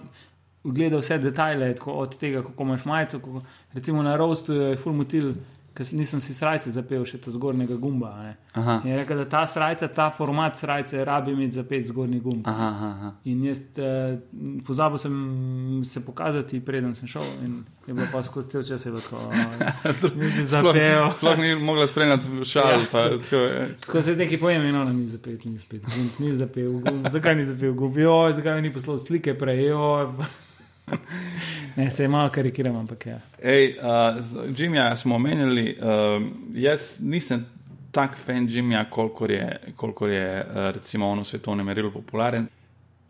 Speaker 2: gleda vse detajle, od tega, kako imaš majico. Kako, recimo na rostu je full motil, ker nisem si srajce zapel še to zgornjega gumba. Je rekel, da ta srajca, ta format srajce, rabi imeti za pet zgornjih gumb.
Speaker 1: Aha, aha.
Speaker 2: In jaz eh, pozabil sem se pokazati, preden sem šel. In je bilo pa skozi cel čas, da
Speaker 1: so mi zapeli. Sploh ni mogla spremljati šal. Ja,
Speaker 2: tako se nekaj pojem, in ona ni zapet, ni zapet, ni zapel. Zakaj ni zapel gumb? Zakaj mi ni poslal slike prej? Joj. Ne, se malo karikiram, ampak ja.
Speaker 1: Ej, uh, Jimja smo omenjali, uh, jaz nisem tak fan Jimja, koliko je, kolikor je uh, recimo ono svetovne merilo popularen.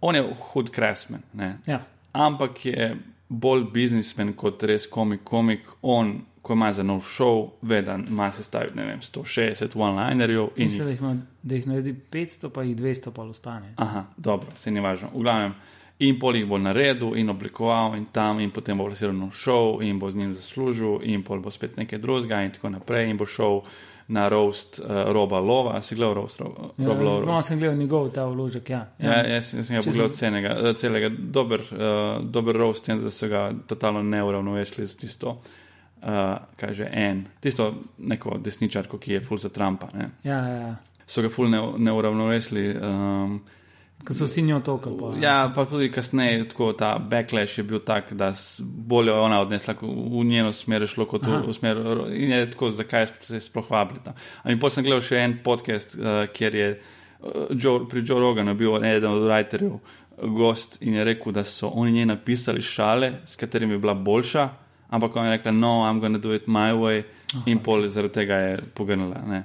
Speaker 1: On je hud craftsman,
Speaker 2: ja.
Speaker 1: ampak je bolj biznismen kot res komik. komik. On, ko ima za nov šov, ve, da ima se staviti 160 one-linerjev.
Speaker 2: Mislim, da jih, ima, da jih naredi 500, pa jih 200 pa ostane.
Speaker 1: Aha, dobro, se ni važno. V glavnem in pol jih bo naredil in oblikoval in tam, in potem bo vse ravno šel in bo z njim zaslužil, in pol bo spet nekaj drugega in tako naprej, in bo šel na roast uh, roba lova. Si gledal roast roba
Speaker 2: ja, lova? No, sem gledal njegov ta vložek. Ja,
Speaker 1: ja. ja jaz, jaz sem ga pogledal cenega, eh, celega, dober, uh, dober roast, in da so ga totalno neuravnovesili z tisto. Uh, kaj že en, tisto neko desničarko, ki je full za Trumpa.
Speaker 2: Ja, ja, ja.
Speaker 1: So ga full neuravnovesili. Ne um,
Speaker 2: Ker so vsi njo tokali.
Speaker 1: Ja, pa tudi kasneje, tako ta backlash je bil tak, da bolje ona odnesla v njeno smer, šlo kot Aha. v smer. In je tako, zakaj se sploh vabili. In potem sem gledal še en podcast, uh, kjer je uh, Joe, pri Joe Roganu bil eden od writerjev gost in je rekel, da so oni njej napisali šale, s katerimi je bila boljša, ampak on je rekel, no, I'm gonna do it my way. Aha. In pol zaradi tega je pogrnila.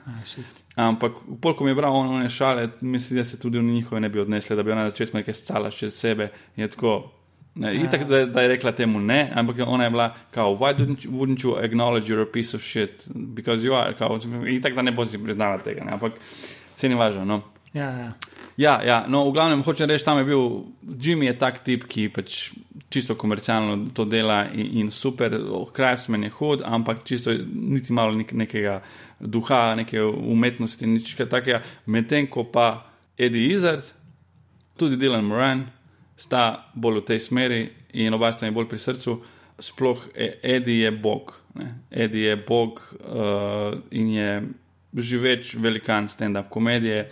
Speaker 1: Ampak, ko mi je bral one šale, mislim, da se tudi v njihove ne bi odnesli, da bi ona začela nekaj scala čez sebe. Tako, ne, ja. itak, da, da je rekla temu ne, ampak ona je bila, kao, why you, wouldn't you acknowledge you're a piece of shit? Because you are, kao, itak, da ne bo si priznala tega, ne, ampak se ni važno. No.
Speaker 2: Ja, ja.
Speaker 1: Ja, ja, no, v glavnem, hočem reči, tam je bil Jimmy, je tak tip, ki pač čisto komercialno to dela in, in super, krajsmen je hud, ampak čisto niti malo nek, nekega duha, neke umetnosti, nič takega. Medtem ko pa Eddie Izzard, tudi Dylan Moran, sta bolj v tej smeri in oba sta mi bolj pri srcu. Sploh e, Eddie je bog, ne? Eddie je bog uh, in je živeč velikan stand-up komedije.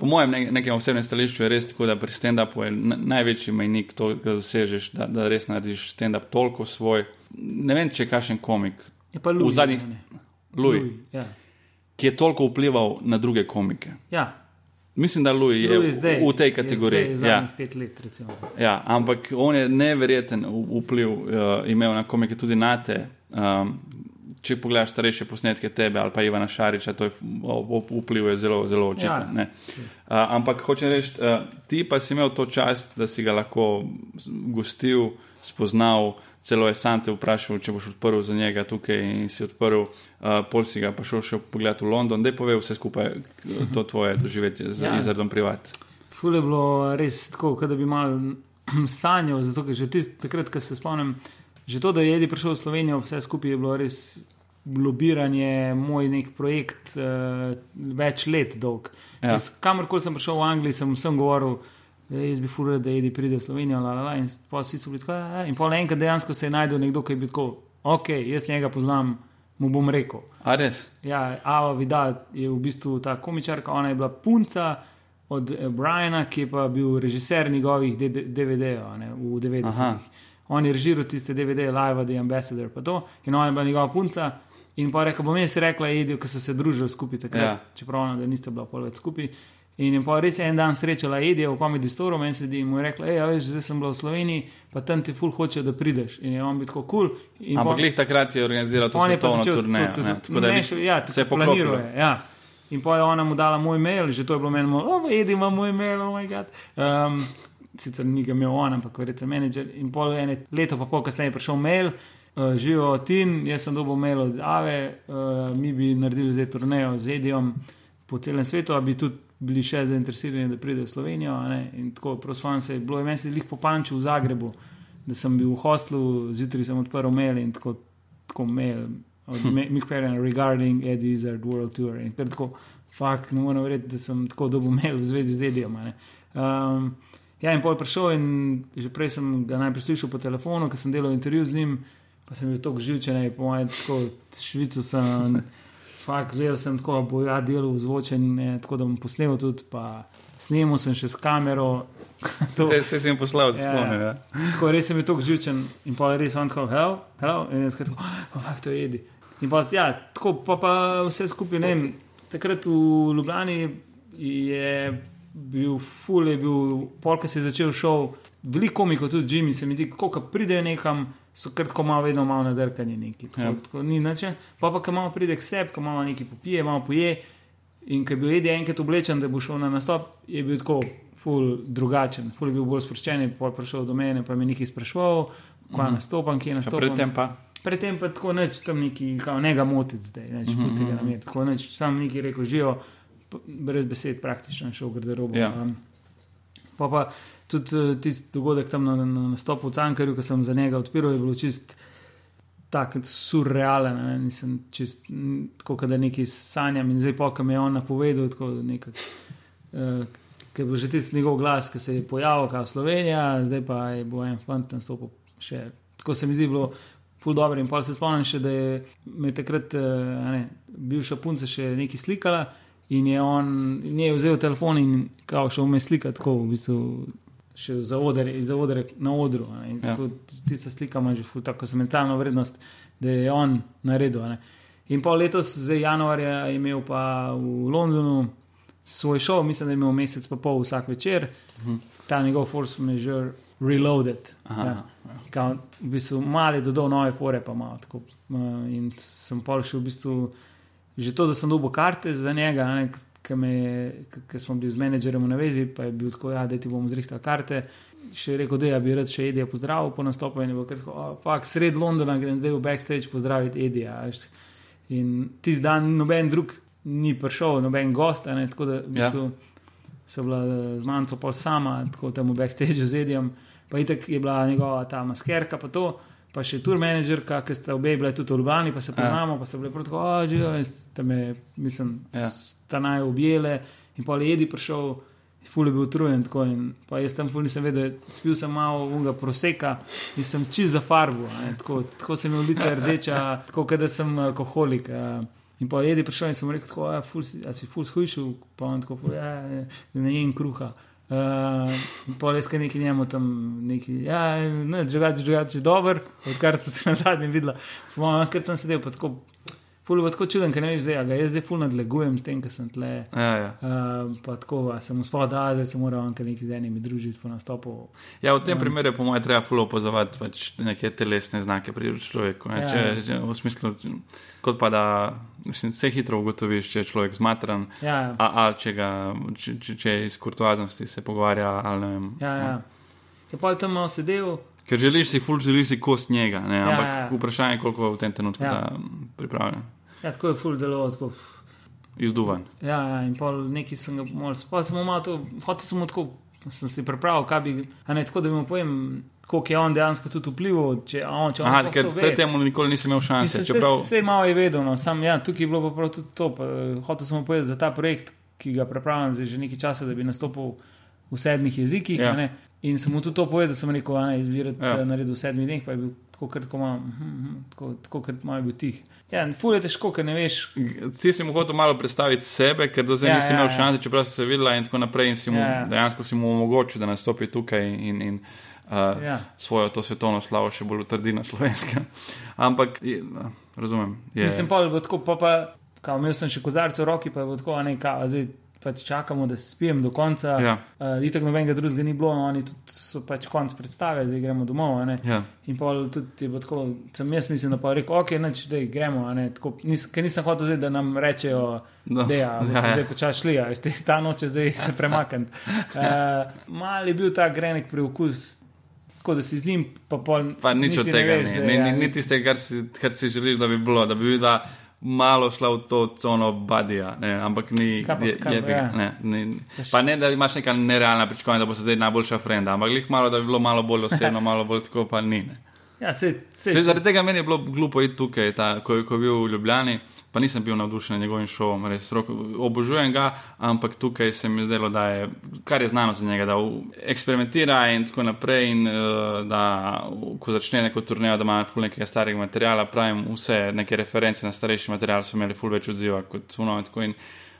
Speaker 1: Po mojem ne, nekem osebnem stališču je res tako, da pri stand-upu je največji majnik to, da dosežeš, da, da res narediš stand-up toliko svoj. Ne vem, če je kakšen komik.
Speaker 2: Je pa Louis.
Speaker 1: V zadnjih. Louis. Louis ja ki je toliko vplival na druge komike.
Speaker 2: Ja.
Speaker 1: Mislim, da Louis je Louis zdaj, v tej kategoriji.
Speaker 2: Ja. Let,
Speaker 1: ja, ampak on je neverjeten vpliv uh, imel na komike, tudi na te. Um, če pogledaš starejše posnetke tebe ali pa Ivana Šariča, to je vpliv je zelo, zelo očiten. Ja. Uh, ampak hočem reči, uh, ti pa si imel to čast, da si ga lahko gostil, spoznal celo je sam te vprašal, če boš odprl za njega tukaj in si odprl, uh, pol si ga pa šel še pogled v London, da je povedal vse skupaj, to tvoje doživetje z ja. izradom privat.
Speaker 2: Ful je bilo res tako, da bi mal sanjal, zato ker že tist, takrat, ko se spomnim, že to, da je Edi prišel v Slovenijo, vse skupaj je bilo res. Lobiranje, moj nek projekt, uh, več let dolg. Ja. Kamorkoli sem prišel v Angliji, sem vsem govoril, jaz bi furil, da je pride v Slovenijo, la, la, la, in pa vsi so bili tako. Ja, in pa enkrat dejansko se je najdel nekdo, ki je bil tako, ok, jaz njega poznam, mu bom rekel.
Speaker 1: A res?
Speaker 2: Ja, Ava Vidal je v bistvu ta komičarka, ona je bila punca od eh, Briana, ki je pa bil režiser njegovih DVD-jev v 90-ih. On je režiral tiste DVD-je, Live, The Ambassador, pa to, in ona je bila njegova punca. In pa rekel, bom jaz rekla, edijo, ki so se družili skupaj, takrat, ja. čeprav ona, da niste bila pol več skupaj. In je pa res en dan srečala Edija v Comedy Store, meni se di in mu je rekla: Hej, veš, zdaj sem bila v Sloveniji, pa tam ti ful hoče, da prideš. In je on bil tako kul. Cool.
Speaker 1: Ampak glih takrat je organiziral to svetovno turnejo. Tako da
Speaker 2: je ja, se je planiral. Ja. In pa je ona mu dala moj mail, že to je bilo meni, oh, Edi ima moj mail, oh moj bog. Um, sicer ni ga imel on, ampak verjetno menedžer. In pol ene leto pa pol kasneje je prišel mail. uh, živijo Tin, jaz sem dobil mail od Ave, uh, mi bi naredili zdaj turnejo z Edijom po celem svetu, da bi tudi bili še zainteresirani, da pridejo v Slovenijo. In tako, prosim, se je bilo ime, da jih popančil v Zagrebu, da sem bil v hostlu, zjutraj sem odprl mail in tako, tako mail od hm. Mick Perrin regarding Eddie's World Tour. In tako, fakt, ne morem verjeti, da sem tako dobil mail v zvezi z Edijom. Um, ja, in pol prišel in že prej sem ga najprej slišal po telefonu, ker sem delal intervju z njim pa sem bil tako živčen, po mojem, tako švico sem. Fakt, gledal sem tako, bo ja delal zvočen, tako da bom posnel tudi, pa snimal sem še s kamero.
Speaker 1: Vse se sem poslal, se spomnim. Ja.
Speaker 2: Tako res sem bil tako živčen in pa res sem tako, hello, hello, in jaz tako, oh, fakt to jedi. In pa, ja, tako pa, pa vse skupaj, ne vem, takrat v Ljubljani je bil ful, je bil, polk se je začel šov, veliko komikov, tudi Jimmy, se mi zdi, kako pridejo nekam so kratko malo, vedno malo nadrkani neki. Tako, ja. tako, ni način. Pa pa, ko malo pride k sebi, ko malo nekaj popije, malo poje. In ko je bil Edi enkrat oblečen, da bo šel na nastop, je bil tako ful drugačen, ful je bil bolj sproščen, pa je prišel do mene, pa je mi nekaj sprašval, kva mm. nastopam, kje nastopam.
Speaker 1: Predtem pa.
Speaker 2: Predtem pa tako neč tam neki, kao ne ga motiti zdaj, neč mm -hmm. pusti ga na mir. Tako neč sam neki rekel, živo, brez besed praktično šel v garderobo. Ja. Um, pa pa tudi uh, tisti dogodek tam na, na nastopu v Cankarju, ki sem za njega odpiral, je bilo čist tako surrealen. Ne? Nisem čist tako, da nekaj sanjam in zdaj mi je on napovedal, tako nekaj. Uh, Ker bo že tisti njegov glas, ki se je pojavil, kot Slovenija, zdaj pa je bo en fant nastopil še. Tako se mi zdi bilo, ful dobro. In pa se spomnim še, da je me takrat, ne, bivša punca še nekaj slikala in je on, in je vzel telefon in kao šel me slikati, tako v bistvu še za odre, za odre na odru. Ja. Tista slika ima že tako sentimentalno vrednost, da je on naredil. Ne. In pol letos, zdaj januarja, je imel pa v Londonu svoj šov, mislim, da je imel mesec pa pol vsak večer, uh mhm. -huh. ta njegov force measure. Reloaded. Aha, ja. Ja. V bistvu mali dodal nove fore, pa malo tako. In sem pol še v bistvu, že to, da sem dobil karte za njega, ne, ki smo bili z menedžerjem v navezi, pa je bil tako, ja, da ti bomo zrihtali karte. Še rekel, da bi rad še Edija pozdravil po nastopu in bo rekel, fakt, sred Londona grem zdaj v backstage pozdraviti Edija. In tisti dan noben drug ni prišel, noben gost, ne, tako da v bistvu ja. so bila z manjco pol sama, tako tam v backstage z Edijem, pa itek je bila njegova ta maskerka, pa to pa še tur menedžerka, ki sta obe bili tudi urbani, pa se ja. poznamo, ja. pa so bili proti oči, in ste me, mislim, ja. sta naj objele. In pa je Edi prišel, ful je bil utrujen. In pa jaz tam ful nisem vedel, spil sem malo unga proseka in sem čist za farbo. Tako, tako sem imel lice rdeča, tako da sem alkoholik. In pa je Edi prišel in sem rekel, tako, a, ful, a si ful shujšil, pa on tako, ja, ne jem kruha. Uh, Pol je skaj neki njemu tam, neki, ja, ne, drugače, drugače, dober, odkar smo se na zadnjem videli. Pomaga, ker tam sedel, pa tako Ful je tako čuden, ker ne veš, da jaz zdaj ful nadlegujem s tem, ker sem tle.
Speaker 1: Ja, ja.
Speaker 2: Uh, pa tako, sem uspel, da zdaj se moram nekaj z enimi družiti po nastopu.
Speaker 1: Ja, v tem um, primeru po mojem treba ful opozovati pač neke telesne znake pri človeku. Ja. Če, če, v smislu, kot pa da se hitro ugotoviš, če je človek zmatran, ja, ja. A, a če, ga, če, če, če iz kurtoaznosti se pogovarja ali ne vem.
Speaker 2: Ja, ja. Je pa tam sedel.
Speaker 1: Ker želiš si, ful želiš si kost njega, ne? ampak ja, ja. vprašanje je, koliko je v tem trenutku ja. pripravljen.
Speaker 2: Ja, tako je ful delo. Tako...
Speaker 1: Izduvan.
Speaker 2: Ja, ja, in pol neki sem ga mal, pa sem malo to, hotel sem tako, sem si pripravil, kaj bi, a ne tako, da bi mu povem, koliko je on dejansko tudi vplival, če on, če on.
Speaker 1: Aha, ker pred tem nikoli nisem imel šanse.
Speaker 2: Vse, čeprav... vse malo je vedel, no, sam, ja, tukaj je bilo pa prav tudi to, pa, hotel sem povedati za ta projekt, ki ga pripravljam že nekaj časa, da bi nastopil v sedmih jezikih, ja. In sem mu tudi to povedal, da sem rekel, da je izbirati ja. naredil v sedmih dneh, pa je bil tako kratko, tako, tako kratko, malo je bil tih. Ja, ful je težko, ker ne veš.
Speaker 1: Ti si mu hotel malo predstaviti sebe, ker do zdaj ja, nisi ja, imel ja. šanse, čeprav si se videla in tako naprej. In si mu, ja. dejansko si mu omogočil, da nastopi tukaj in, in uh, ja. svojo to svetovno slavo še bolj utrdi na slovenske. Ampak, je, razumem. Je...
Speaker 2: Mislim pa, da bo tako, pa, pa kao, imel sem še kozarce v roki, pa je bo tako, ne, kao, zdaj pač čakamo, da spijem do konca. Ja. Uh, Itak nobenega drugega ni bilo, oni so pač konc predstave, zdaj gremo domov. Ja. In pa tudi je tako, sem jaz mislim, da pa rekel, ok, neč, dej, gremo. Tako, nis, ker nisem hotel zdaj, da nam rečejo, no. da ja, ja, ja. zdaj počasi šli, a ta noč zdaj se premakniti. Uh, mal je bil ta grenek preukus. tako da si z njim, pa pol.
Speaker 1: Pa nič od tega, ne, ne, ne, ni tiste, kar si, kar si želiš, da bi bilo, da bi videl. Malo šla v to cono badija, ne, ampak ni.
Speaker 2: Kaj
Speaker 1: je,
Speaker 2: kaj
Speaker 1: je,
Speaker 2: ja.
Speaker 1: ne, ne, pa ne, da imaš neka nerealna pričakovanja, da bo se zdaj najboljša frenda, ampak jih malo, da bi bilo malo bolj osebno, malo bolj tako, pa ni. Ne.
Speaker 2: Ja, se, se,
Speaker 1: Zdaj, zaradi tega meni je bilo glupo iti tukaj, ta, ko, ko je bil v Ljubljani, pa nisem bil navdušen nad njegovim šovom, res roko, obožujem ga, ampak tukaj se mi zdelo, da je, kar je znano za njega, da eksperimentira in tako naprej, in uh, da ko začne neko turnejo, da ima ful nekega starega materiala, pravim, vse neke reference na starejši material so imeli ful več odziva kot suno in tako in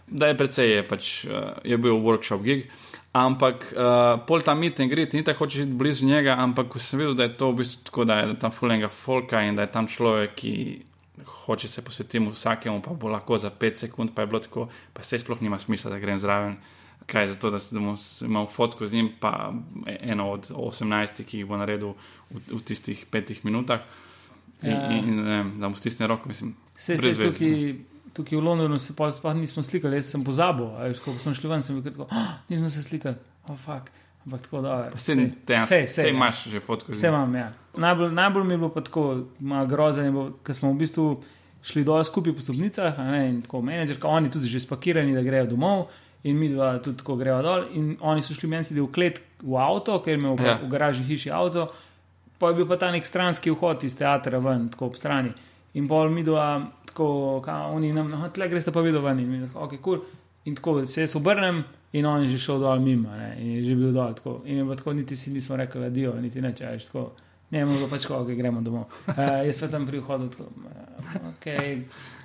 Speaker 1: da je precej je pač, uh, je bil workshop gig. Ampak uh, pol ta mit in grit, ni tako hočeš iti blizu njega, ampak ko sem videl, da je to v bistvu tako, da je tam fulenga folka in da je tam človek, ki hoče se posvetiti vsakemu, pa bo lahko za 5 sekund, pa je bilo tako, pa se sploh nima smisla, da grem zraven. Kaj je zato, da sem imel fotko z njim, pa eno od 18, ki jih bo naredil v, v tistih petih minutah. In,
Speaker 2: Ja.
Speaker 1: in, in da mu stisne roko, mislim.
Speaker 2: se,
Speaker 1: veze,
Speaker 2: tukaj, tukaj v Londonu se pa nismo slikali, jaz sem pozabil. veš, Ko smo šli ven, sem tako, oh, nismo se slikali, oh, fuck. Ampak tako da.
Speaker 1: Pa se, te,
Speaker 2: sej,
Speaker 1: se
Speaker 2: sej, ja.
Speaker 1: imaš že fotko
Speaker 2: Vse imam, ja. Najbolj, najbolj mi je bilo pa tako, malo bilo, ker smo v bistvu šli dol skupaj po stopnicah, ne, in tako menedžerka, oni tudi že spakirani, da grejo domov, in mi dva tudi tako greva dol. In oni so šli meni sedeti v klet v avto, ker je imel
Speaker 1: ja.
Speaker 2: v garaži hiši avto, pa je bil pa ta nek stranski vhod iz teatra ven, tako ob strani. In pol mi dva, tako, kao, oni nam, no, tle greste pa videti ven, in mi tako, ok, kul. Cool. In tako se jaz obrnem, in on je že šel dol mimo, ne, in je že bil dol. Tako. In je bilo tako, niti si nismo rekli, adijo, niti neče, veš, tako. Ne, bilo pač tako, ok, gremo domov. Uh, jaz pa tam pri vhodu, tako, uh, ok,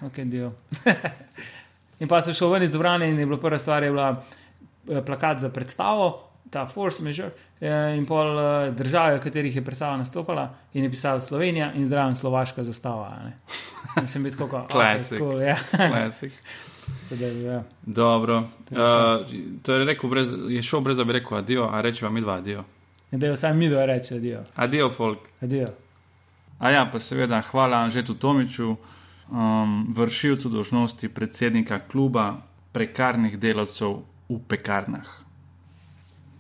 Speaker 2: ok, dio. in pa sem šel ven iz dvorane in je bila prva stvar, je bila eh, plakat za predstavo, ta Force Measure, in pol eh, države, v katerih je predstava nastopala, in je pisala Slovenija in zraven slovaška zastava. In sem bil tako, kot
Speaker 1: Classic.
Speaker 2: cool, ja. Tako da, ja.
Speaker 1: Dobro. Uh, to je, rekel brez, je šel brez, da bi rekel adijo, a rečeva mi dva adijo.
Speaker 2: Da je vsaj mi dva reče, adijo.
Speaker 1: Adijo, folk.
Speaker 2: adijo.
Speaker 1: A ja, pa seveda hvala Anžetu Tomiču, um, vršilcu dožnosti predsednika kluba prekarnih delavcev v pekarnah.